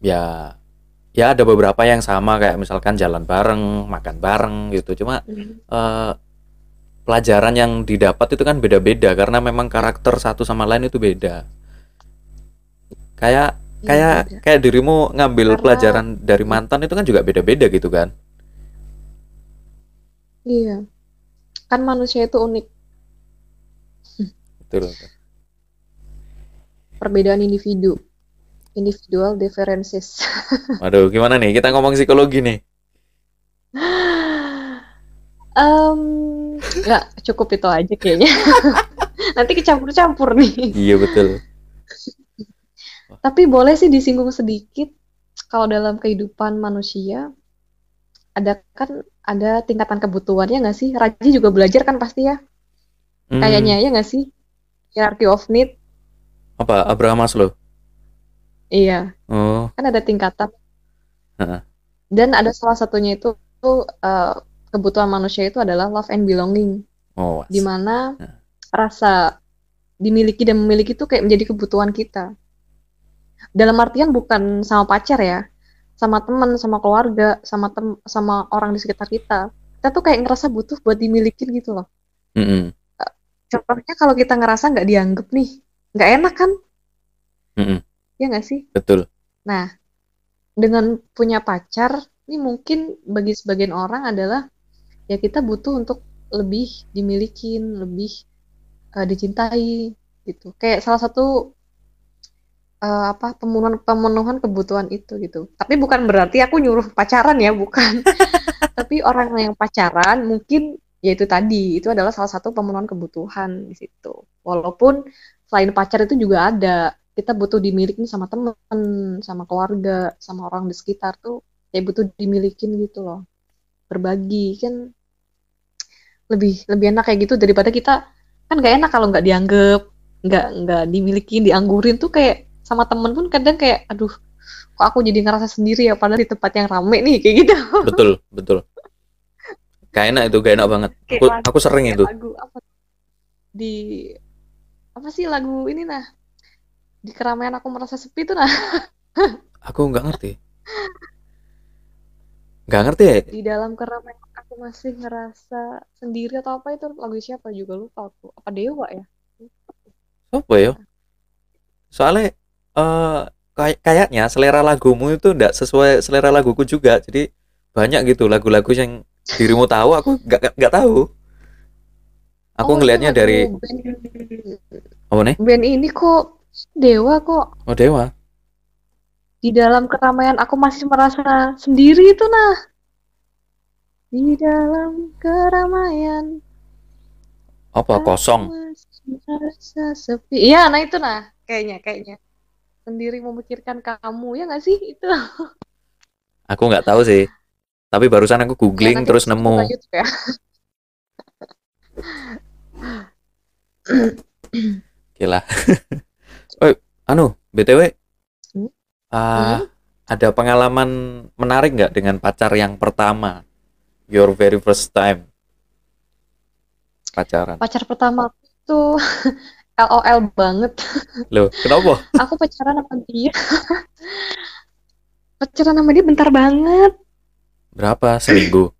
ya ya ada beberapa yang sama kayak misalkan jalan bareng, makan bareng gitu. Cuma Hmm. eh, pelajaran yang didapat itu kan beda-beda karena memang karakter satu sama lain itu beda. Kayak Iya, kayak beda. kayak dirimu ngambil Karena- pelajaran dari mantan itu kan juga beda-beda gitu kan. Iya. Kan manusia itu unik, Betul. perbedaan individu. Individual differences. Waduh, gimana nih? Kita ngomong psikologi nih. Em, nggak cukup itu aja kayaknya. Nanti kecampur-campur nih. Iya betul. Tapi boleh sih disinggung sedikit kalau dalam kehidupan manusia ada kan ada tingkatan kebutuhannya nggak sih? Raji juga belajar kan pasti ya? Hmm, Kayaknya ya nggak sih? Hierarchy of need. apa? Abraham Maslow. Iya, Oh, kan ada tingkatan. Heeh. Dan ada salah satunya itu tuh eh, kebutuhan manusia itu adalah love and belonging, oh, di mana rasa dimiliki dan memiliki itu kayak menjadi kebutuhan kita. Dalam artian bukan sama pacar ya, sama teman, sama keluarga, sama tem sama orang di sekitar kita. Kita tuh kayak ngerasa butuh buat dimilikin gitu loh. Mm-mm. Contohnya kalau kita ngerasa nggak dianggap nih, nggak enak kan? Mm-mm. Ya nggak sih? Betul. Nah, dengan punya pacar, ini mungkin bagi sebagian orang adalah ya kita butuh untuk lebih dimilikin, lebih eh, dicintai gitu. Kayak salah satu eh, apa pemenuhan pemenuhan kebutuhan itu gitu. Tapi bukan berarti aku nyuruh pacaran ya, bukan. Tapi orang yang pacaran mungkin ya itu tadi, itu adalah salah satu pemenuhan kebutuhan di situ. Walaupun selain pacar itu juga ada kita butuh dimilikin sama temen, sama keluarga, sama orang di sekitar tuh kayak butuh dimilikin gitu loh. Berbagi kan lebih lebih enak kayak gitu daripada kita kan gak enak kalau nggak dianggap, nggak nggak dimilikin, dianggurin tuh kayak sama temen pun kadang kayak aduh kok aku jadi ngerasa sendiri ya padahal di tempat yang rame nih kayak gitu. Betul, betul. Gak enak itu, gak enak banget. Kayak Aku, lagu- aku sering Kayak itu. lagu apa di apa sih lagu ini nah di keramaian aku merasa sepi tuh nah Aku nggak ngerti. Nggak ngerti ya? di dalam keramaian aku masih ngerasa sendiri atau apa itu lagu siapa juga lupa aku apa Dewa ya Apa ya? Soalnya eh kayak kayaknya selera lagumu itu nggak sesuai selera laguku juga. Jadi banyak gitu lagu-lagu yang dirimu tahu, aku nggak nggak- tahu. Aku Oh, ngelihatnya dari band, apa nih? band ini kok Dewa kok Oh Dewa. di dalam keramaian aku masih merasa sendiri itu nah di dalam keramaian Apa kosong? merasa sepi iya nah itu nah kayaknya kayaknya sendiri memikirkan kamu ya nggak sih itu Aku nggak tahu sih. Tapi barusan aku Ya, googling nanti terus nemu. YouTube ya Gila. Oh, anu, BTW, Hmm? ah, Hmm? ada pengalaman menarik nggak dengan pacar yang pertama? Your very first time pacaran. pacar pertama tuh LOL banget. Loh, kenapa? Aku pacaran sama dia. pacaran sama dia bentar banget. Berapa? Seminggu?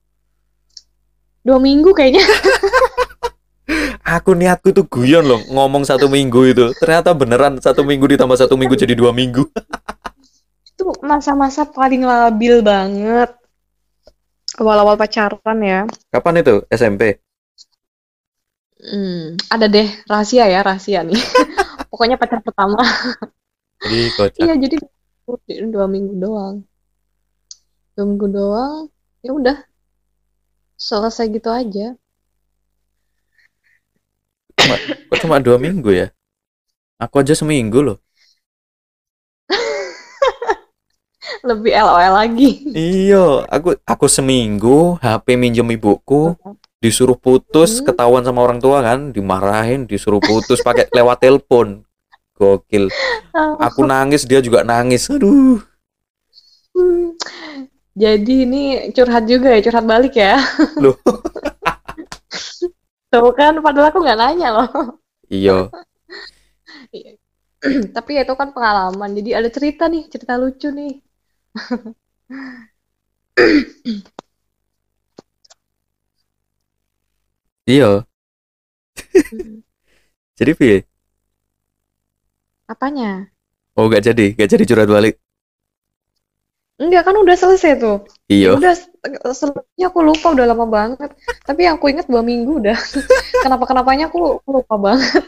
Dua minggu kayaknya. Aku niatku tuh guyon loh ngomong satu minggu itu. Ternyata beneran satu minggu ditambah satu minggu jadi dua minggu. Itu masa-masa paling labil banget. Awal-awal pacaran ya. Kapan itu? SMP? Hmm, ada deh rahasia ya rahasia nih. Pokoknya pacar pertama. Jadi kocak. Iya jadi dua minggu doang. Dua minggu doang. Ya udah selesai gitu aja. Cuma, kok cuma dua minggu ya? Aku aja seminggu loh. Lebih LOL lagi. Iya, aku aku seminggu HP minjem ibuku, disuruh putus, Hmm. ketahuan sama orang tua kan, dimarahin, disuruh putus pakai lewat telepon. Gokil. Aku nangis, dia juga nangis. Aduh. Hmm. Jadi ini curhat juga ya, curhat balik ya. Loh. Tuh kan, padahal aku nggak nanya loh. Iya. Tapi ya itu kan pengalaman, jadi ada cerita nih, cerita lucu nih. Iya. Jadi piye? Apanya? Oh, gak jadi, gak jadi curhat balik. Enggak kan udah selesai tuh. Iya. Udah selesai aku lupa udah lama banget. Tapi yang aku ingat dua minggu udah. Kenapa kenapanya aku, aku lupa banget.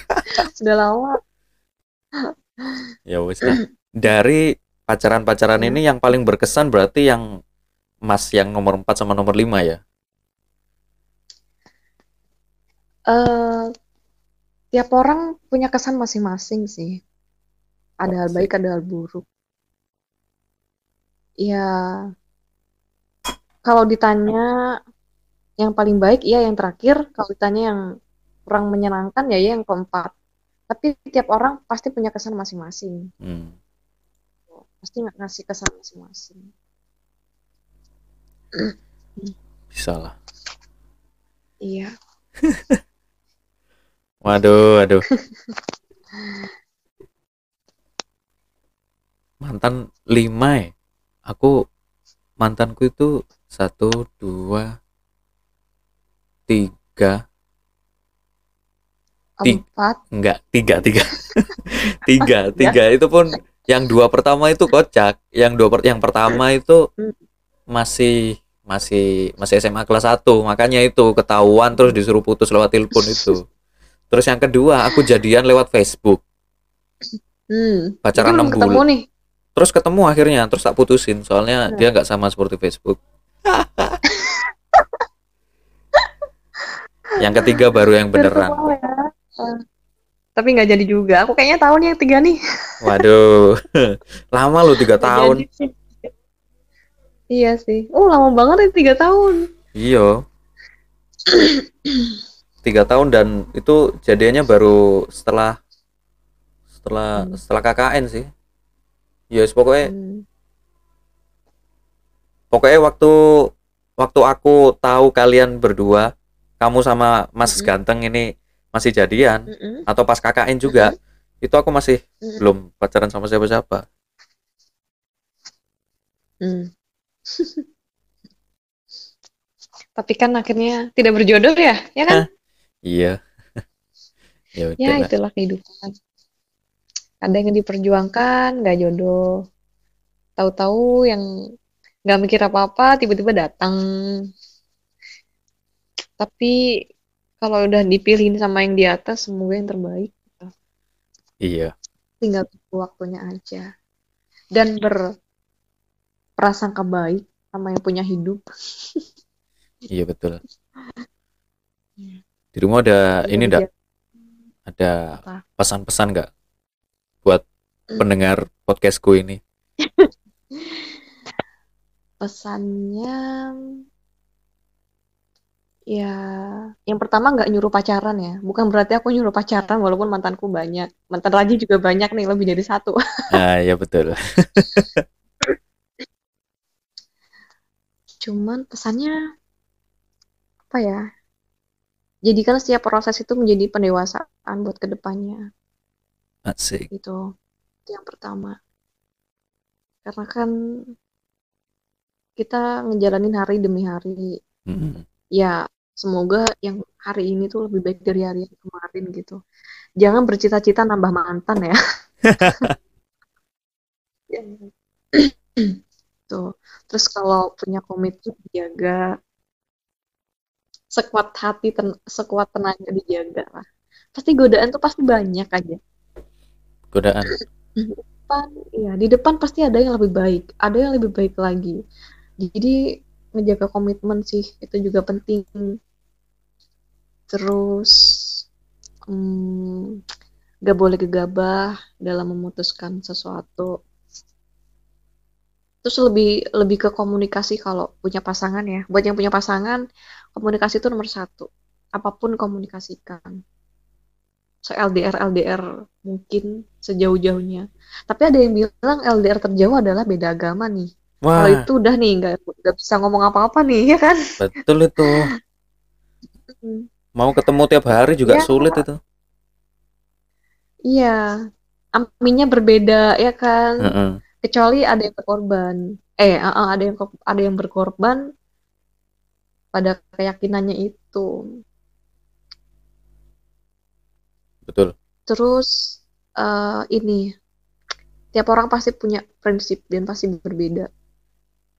Sudah lama. Ya wes lah. Dari pacaran-pacaran ini yang paling berkesan berarti yang Mas yang nomor 4 sama nomor 5 ya? Eh tiap orang punya kesan masing-masing sih. Ada hal baik, ada hal buruk. Ya, kalau ditanya yang paling baik, iya yang terakhir. Kalau ditanya yang kurang menyenangkan, ya iya yang keempat. Tapi tiap orang pasti punya kesan masing-masing. Hmm. Pasti ng- ngasih kesan masing-masing. Bisa lah. Iya. Waduh, waduh. Mantan lima ya? Aku mantanku itu satu, dua, tiga, Ti- Empat. enggak tiga, tiga, tiga, tiga. Itu pun yang dua pertama itu kocak. Yang dua per- yang pertama itu Hmm. masih masih masih SMA kelas 1 makanya itu ketahuan terus disuruh putus lewat telepon itu. Terus yang kedua aku jadian lewat Facebook. Hmm. pacaran belum 6 ketemu bulan nih. terus ketemu akhirnya terus tak putusin soalnya Hmm. dia nggak sama seperti Facebook yang ketiga baru yang beneran ya. Eh, Tapi nggak jadi juga. Aku kayaknya tahu nih yang tiga nih. waduh lama loh tiga tahun sih. Iya sih. Oh lama banget ya tiga tahun. iya tiga tahun dan itu jadinya baru setelah setelah Hmm. setelah KKN sih yes pokoknya Hmm. pokoknya waktu waktu aku tahu kalian berdua kamu sama Mas Mm-mm. ganteng ini masih jadian Mm-mm. atau pas KKN juga itu aku masih Mm-mm. belum pacaran sama siapa-siapa Hmm. Tapi kan akhirnya tidak berjodoh ya, ya kan? Iya ya Ya lah. itulah kehidupan. Ada yang diperjuangkan, nggak jodoh. Tahu-tahu yang nggak mikir apa-apa, tiba-tiba datang. Tapi kalau udah dipilihin sama yang di atas, semoga yang terbaik. iya Tinggal waktunya aja. Dan berprasangka baik sama yang punya hidup. iya betul di rumah ada ini enggak ada pesan-pesan nggak buat Hmm. pendengar podcastku ini Pesannya ya yang pertama nggak nyuruh pacaran ya. Bukan berarti aku nyuruh pacaran walaupun mantanku banyak. Mantan Raji juga banyak nih, lebih dari satu. ah ya betul Cuman pesannya apa ya? Jadikan setiap proses itu menjadi pendewasaan buat ke depannya. Asik. gitu. Itu yang pertama. Karena kan kita ngejalanin hari demi hari. Mm-mm. ya semoga yang hari ini tuh lebih baik dari hari yang kemarin gitu. Jangan bercita-cita nambah mantan ya. Tuh. Terus kalau punya komitmen dijaga sekuat hati ten- sekuat tenaga dijaga lah. Pasti godaan tuh pasti banyak aja. Godaan. di depan ya di depan pasti ada yang lebih baik ada yang lebih baik lagi. Jadi menjaga komitmen sih itu juga penting. Terus hmm, gak boleh gegabah dalam memutuskan sesuatu terus lebih lebih ke komunikasi kalau punya pasangan ya. Buat yang punya pasangan komunikasi itu nomor satu. Apa pun komunikasikan. So LDR LDR mungkin sejauh-jauhnya. Tapi ada yang bilang LDR terjauh adalah beda agama nih. Kalau Wah, itu udah nih nggak nggak bisa ngomong apa-apa nih ya kan? Betul itu. Mau ketemu tiap hari juga Ya. sulit itu. iya. Aminnya berbeda ya kan? Heeh. Kecuali ada yang berkorban. Eh uh, uh, ada yang ada yang berkorban pada keyakinannya itu. Betul. terus eh, ini tiap orang pasti punya prinsip dan pasti berbeda.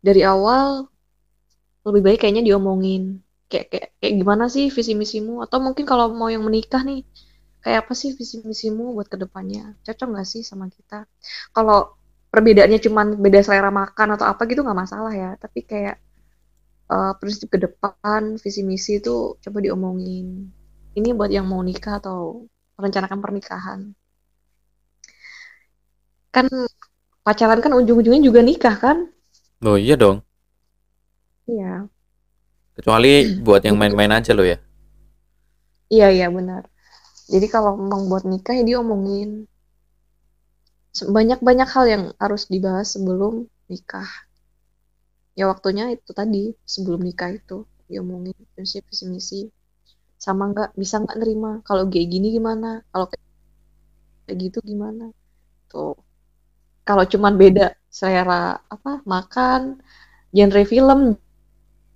Dari awal lebih baik kayaknya diomongin. Kayak kayak kayak gimana sih visi misimu? Atau mungkin kalau mau yang menikah nih kayak apa sih visi misimu buat ke depannya cocok nggak sih sama kita? Kalau perbedaannya cuma beda selera makan atau apa gitu nggak masalah ya. Tapi kayak eh, prinsip ke depan visi misi itu coba diomongin. Ini buat yang mau nikah atau merencanakan pernikahan. Kan pacaran kan ujung-ujungnya juga nikah kan? Oh iya dong. iya. Kecuali buat yang main-main aja lo ya. iya iya benar. Jadi kalau memang buat nikah ya diomongin banyak-banyak hal yang harus dibahas sebelum nikah. Ya waktunya itu tadi sebelum nikah itu diomongin prinsip visi misi. Sama nggak bisa nggak nerima kalau kayak gini gimana kalau kayak gitu gimana. Tuh. Kalau cuman beda selera apa makan genre film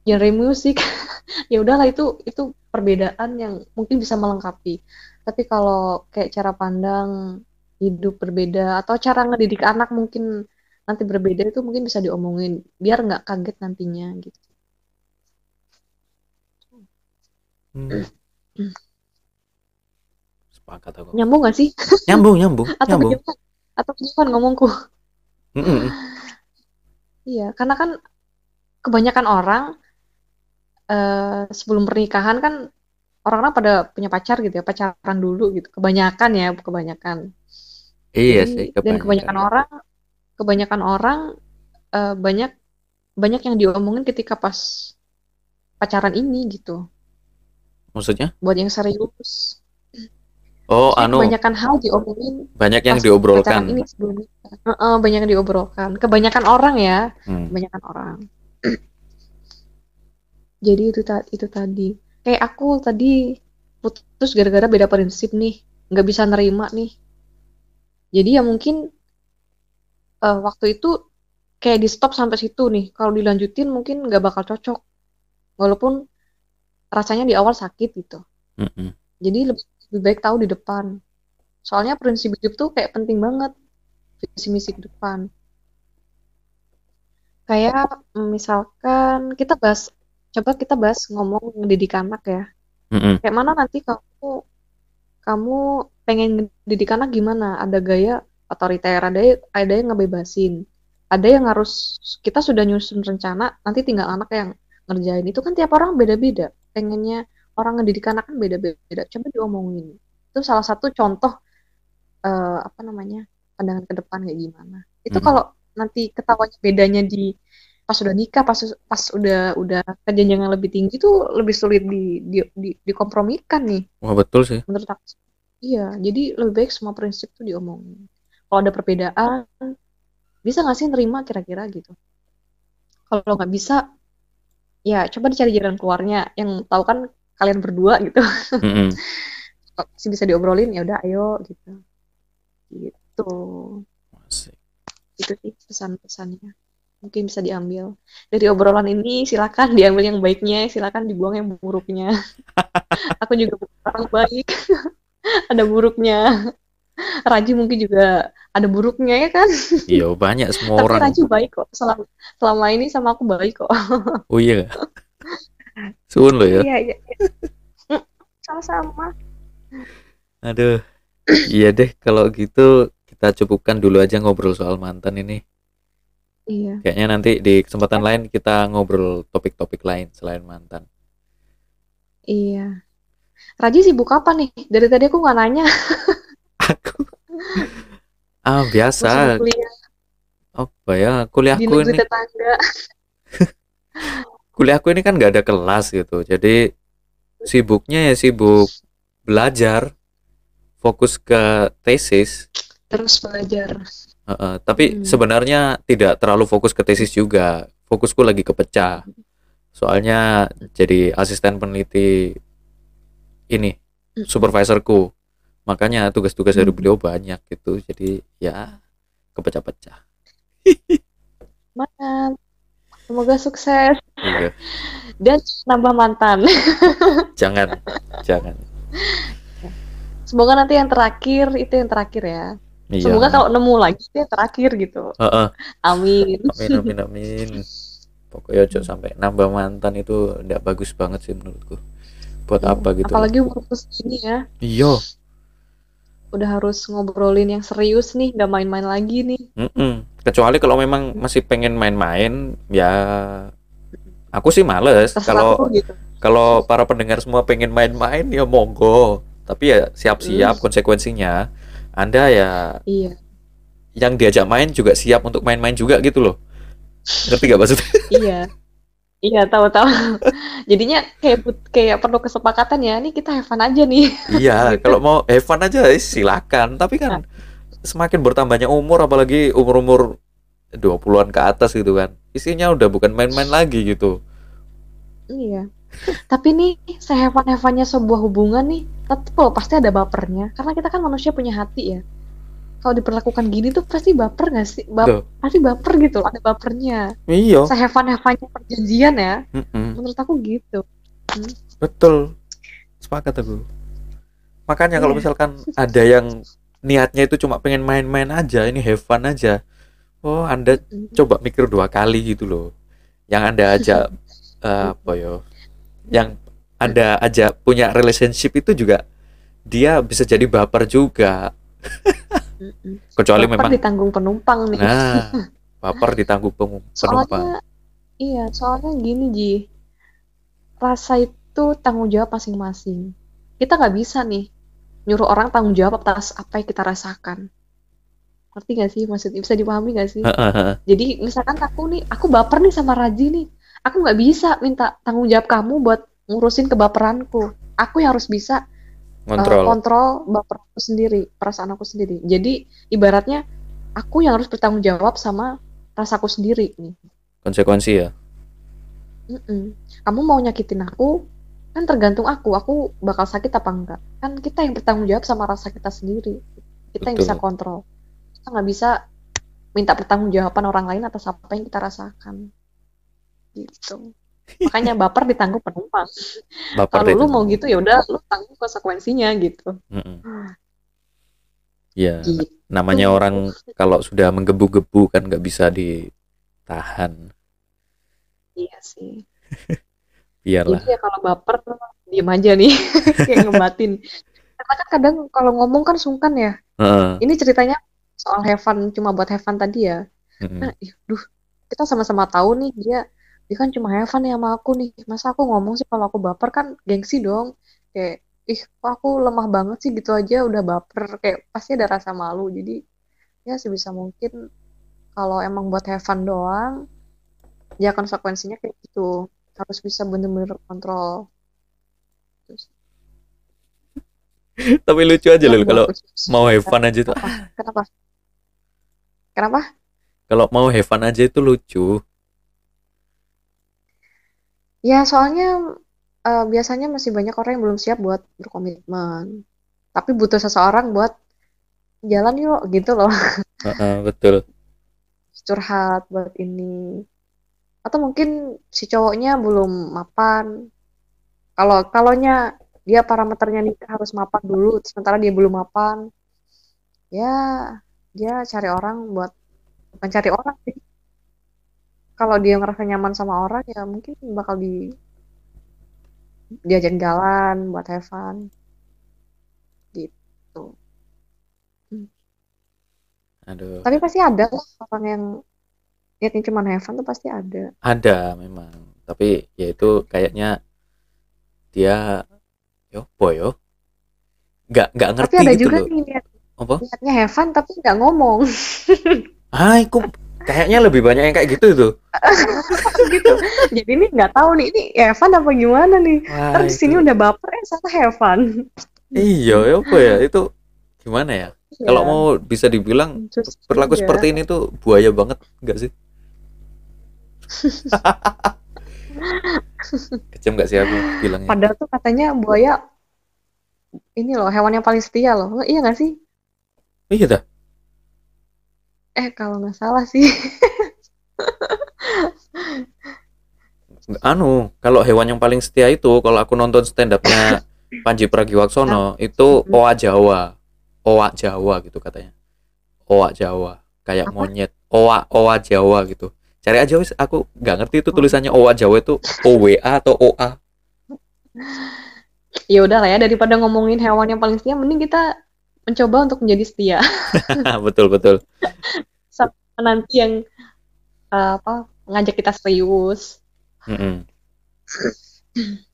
genre musik ya udahlah itu itu perbedaan yang mungkin bisa melengkapi. Tapi kalau kayak cara pandang hidup berbeda atau cara ngedidik anak mungkin nanti berbeda itu mungkin bisa diomongin biar nggak kaget nantinya gitu. Hmm. Sepakat aku. nyambung nggak sih? Nyambung, nyambung, atau nyambung. atau kejauhan ngomongku? Iya karena kan kebanyakan orang eh, sebelum pernikahan kan orang-orang pada punya pacar gitu ya pacaran dulu gitu. Kebanyakan ya kebanyakan Iya Jadi, sih, dan kebanyakan. orang kebanyakan orang eh, banyak banyak yang diomongin ketika pas pacaran ini gitu. Maksudnya? buat yang serius. Oh, Maksudnya anu, kebanyakan hal diomongin banyak yang diobrolkan. ini sebelum nikah Heeh, banyak yang diobrolkan. Kebanyakan orang ya. Hmm. kebanyakan orang. Jadi itu ta- itu tadi. Kayak aku tadi putus gara-gara beda prinsip nih. Nggak bisa nerima nih jadi ya mungkin eh, waktu itu kayak di stop sampai situ nih. Kalau dilanjutin mungkin nggak bakal cocok. Walaupun rasanya di awal sakit gitu. Mm-mm. jadi lebih, lebih baik tahu di depan. Soalnya prinsip hidup tuh kayak penting banget. Visi misi ke depan. Kayak mm, misalkan kita bahas coba kita bahas ngomong ngedidik anak ya. Mm-mm. kayak mana nanti kamu kamu pengen ngedidik anak gimana? Ada gaya otoriter ada ada yang ngebebasin. Ada yang harus kita sudah nyusun rencana nanti tinggal anak yang ngerjain. Itu kan tiap orang beda-beda. Pengennya orang ngedidik anak kan beda-beda. Coba diomongin. Itu salah satu contoh eh, apa namanya pandangan ke depan kayak gimana. Itu Mhm. kalau nanti ketahuan bedanya di pas udah nikah pas pas udah udah ke jenjang yang lebih tinggi tuh lebih sulit di, di, di dikompromikan nih. Wah, betul sih. menurut aku iya jadi lebih baik semua prinsip tuh diomongin. Kalau ada perbedaan bisa nggak sih nerima kira-kira gitu? Kalau nggak bisa ya coba dicari jalan keluarnya yang tahu kan kalian berdua gitu. Mm-mm. Kalau masih bisa diobrolin ya udah ayo gitu. Gitu. Itu sih pesan-pesannya. Mungkin bisa diambil. Dari obrolan ini silakan diambil yang baiknya silakan dibuang yang buruknya. Aku juga orang baik ada buruknya Raji mungkin juga ada buruknya ya kan Iya banyak semua tapi orang. Raji baik kok selama selama ini sama aku baik kok Oh iya. Suun lo ya. iya iya iya. Mm, sama-sama Aduh. Iya deh kalau gitu kita cukupkan dulu aja ngobrol soal mantan ini. iya Kayaknya nanti di kesempatan lain kita ngobrol topik-topik lain selain mantan. iya Raji sibuk apa nih? Dari tadi aku nggak nanya. Aku ah biasa. Kuliah. Apa ya? Kuliahku ini tetangga. Kuliahku ini kan nggak ada kelas gitu. Jadi sibuknya ya sibuk belajar fokus ke tesis. Terus belajar. Heeh, tapi Hmm. sebenarnya tidak terlalu fokus ke tesis juga. Fokusku lagi kepecah. Soalnya jadi asisten peneliti ini Hmm. supervisorku makanya tugas-tugas dari Hmm. beliau banyak gitu jadi ya kepecah-pecah Semangat. Semoga sukses Iya. dan nambah mantan. jangan jangan Semoga nanti yang terakhir itu yang terakhir ya. iya Semoga kalau nemu lagi itu yang terakhir gitu. Heeh. Amin. amin amin amin pokoknya ojo sampai nambah mantan itu ndak bagus banget sih menurutku buat apa gitu Apalagi umur ini ya, iya udah harus ngobrolin yang serius nih, nggak main-main lagi nih. Mm-mm. kecuali kalau memang masih pengen main-main ya aku sih males kalau gitu. kalau para pendengar semua pengen main-main ya monggo tapi ya siap-siap konsekuensinya anda ya Iya, yang diajak main juga siap untuk main-main juga gitu loh ngerti gak maksudnya iya. Iya, tahu-tahu. Jadinya kayak kayak perlu kesepakatan ya. Nih kita have fun aja nih. iya Gitu. kalau mau have fun aja eh, silakan tapi kan semakin bertambahnya umur apalagi umur-umur 20-an ke atas gitu kan isinya udah bukan main-main lagi gitu Iya. Tapi nih, sehevan-hevannya sebuah hubungan nih, tetep loh pasti ada bapernya. Karena kita kan manusia punya hati ya. Kalau diperlakukan gini tuh pasti baper gak sih? Bap- Tuh. pasti baper gitu loh, ada bapernya. iya Sehevan-hevannya perjanjian ya, mm-mm. menurut aku gitu. Betul. Sepakat aku. Makanya kalau Iya. misalkan ada yang niatnya itu cuma pengen main-main aja, ini have fun aja. Oh, Anda Mm. coba mikir dua kali gitu loh. Yang Anda ajak eh, apa yo? Yang Anda ajak punya relationship itu juga dia bisa jadi baper juga. Kecuali Baper memang ditanggung penumpang nih. nah, baper ditanggung penumpang. soalnya, iya, soalnya gini Ji, rasa itu tanggung jawab masing-masing. Kita nggak bisa nih nyuruh orang tanggung jawab atas apa yang kita rasakan. Ngerti gak sih maksudnya? Bisa dipahami gak sih? Jadi misalkan aku nih, aku baper nih sama Raji nih, aku nggak bisa minta tanggung jawab kamu buat ngurusin kebaperanku. Aku yang harus bisa uh, Kontrol. kontrol baper aku sendiri, perasaan aku sendiri. Jadi ibaratnya aku yang harus bertanggung jawab sama rasaku sendiri nih. Konsekuensi ya. Mm-mm. Kamu mau nyakitin aku, kan tergantung aku. Aku bakal sakit apa enggak? Kan kita yang bertanggung jawab sama rasa kita sendiri. Kita yang Betul. bisa kontrol. Kita nggak bisa minta pertanggungjawaban orang lain atas apa yang kita rasakan. Gitu. Makanya baper ditanggung penumpang. Baper Kalau lu mau gitu ya udah lu tanggung konsekuensinya gitu. Mm-mm. Ya, Gitu. namanya orang kalau sudah menggebu-gebu kan nggak bisa ditahan. Iya sih. Biarlah. Jadi ya kalau baper diem aja nih kayak ngebatin. Karena kan kadang kalau ngomong kan sungkan ya. Heeh. Ini ceritanya soal Heaven cuma buat Heaven tadi ya. Mm-mm. Nah, ih, duh, kita sama-sama tahu nih dia dia kan cuma Heaven ya sama aku nih. Masa aku ngomong sih kalau aku baper kan gengsi dong. Kayak ih kok aku lemah banget sih gitu aja udah baper kayak pasti ada rasa malu. Jadi ya sebisa mungkin kalau emang buat Heaven doang ya konsekuensinya kayak gitu. Harus bisa bener-bener kontrol. Terus, Tapi lucu aja loh kalau mau have fun aja tuh. Apa? Kenapa? Kenapa? Kalau mau have fun aja itu lucu. Ya soalnya eh, biasanya masih banyak orang yang belum siap buat berkomitmen. Tapi butuh seseorang buat jalan yuk gitu loh. Heeh, betul. Curhat buat ini. Atau mungkin si cowoknya belum mapan. Kalau kalaunya dia parameternya nih harus mapan dulu, sementara dia belum mapan. Ya, dia cari orang buat bukan cari orang sih. Kalau dia ngerasa nyaman sama orang ya mungkin bakal di diajak jalan buat have fun gitu. Hmm. Aduh, Tapi pasti ada lah orang yang niatnya cuma have fun tuh pasti ada. ada memang. Tapi ya itu kayaknya dia yo boy yo nggak nggak Tapi ngerti ada gitu juga loh. nih niat, Apa? niatnya have fun tapi nggak ngomong Ah, aku kayaknya lebih banyak yang kayak gitu tuh. gitu. Jadi ini nggak tahu nih ini fun apa gimana nih. Wah, Terus itu sini udah baper salah have fun. iya ya apa ya itu gimana ya? Kalau Iya, mau bisa dibilang susah perilaku seperti ini tuh buaya banget enggak sih? Kejam nggak sih aku bilangnya? Padahal tuh katanya buaya ini loh hewan yang paling setia loh. Iya nggak sih? Iya dah. Eh kalau nggak salah sih. Anu, kalau hewan yang paling setia itu kalau aku nonton stand up-nya Panji Pragiwaksono itu Mm. oa Jawa. Oa Jawa gitu katanya. Oa Jawa, kayak Apa? monyet. Oa oa Jawa gitu. Cari aja wis, aku nggak ngerti itu Oh. tulisannya oa Jawa itu OWA atau OA. Ya udah lah ya daripada ngomongin hewan yang paling setia, mending kita mencoba untuk menjadi setia. betul betul. Sama nanti yang eh, apa ngajak kita serius. Mm-mm.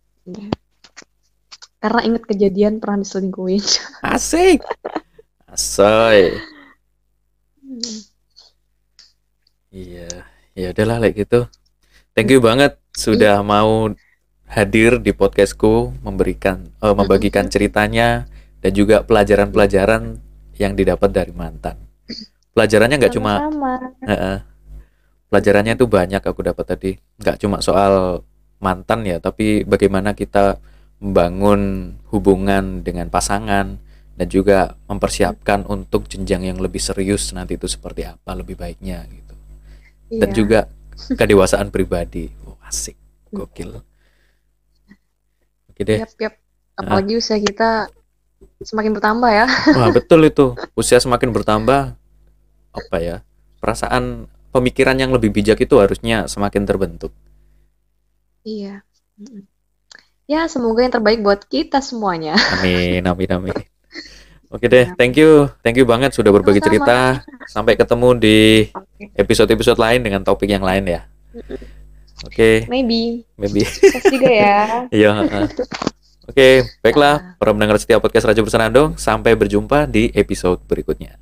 Karena inget kejadian pernah diselingkuhin. Asik. Asoy. Iya, ya udahlah kayak gitu. Thank you banget sudah mau hadir di podcastku, memberikan, eh, membagikan ceritanya dan juga pelajaran-pelajaran yang didapat dari mantan. Pelajarannya nggak cuma. Heeh. pelajarannya itu banyak aku dapat tadi. Nggak cuma soal mantan ya, tapi bagaimana kita membangun hubungan dengan pasangan dan juga mempersiapkan untuk jenjang yang lebih serius nanti itu seperti apa lebih baiknya gitu. Dan Iya. juga kedewasaan pribadi. Oh, asik, gokil. Oke deh. Yap, yap. Apalagi usia kita semakin bertambah ya. Wah, betul itu. Usia semakin bertambah, apa ya? Perasaan pemikiran yang lebih bijak itu harusnya semakin terbentuk. Iya. Ya, semoga yang terbaik buat kita semuanya. Amin, amin, amin. Oke deh, thank you. Thank you banget sudah berbagi cerita. Sampai ketemu di episode-episode lain dengan topik yang lain ya. Oke, Maybe. maybe. Sukses juga ya. Iya. Oke, baiklah para pendengar setiap podcast Raja Bersenandung. Sampai berjumpa di episode berikutnya.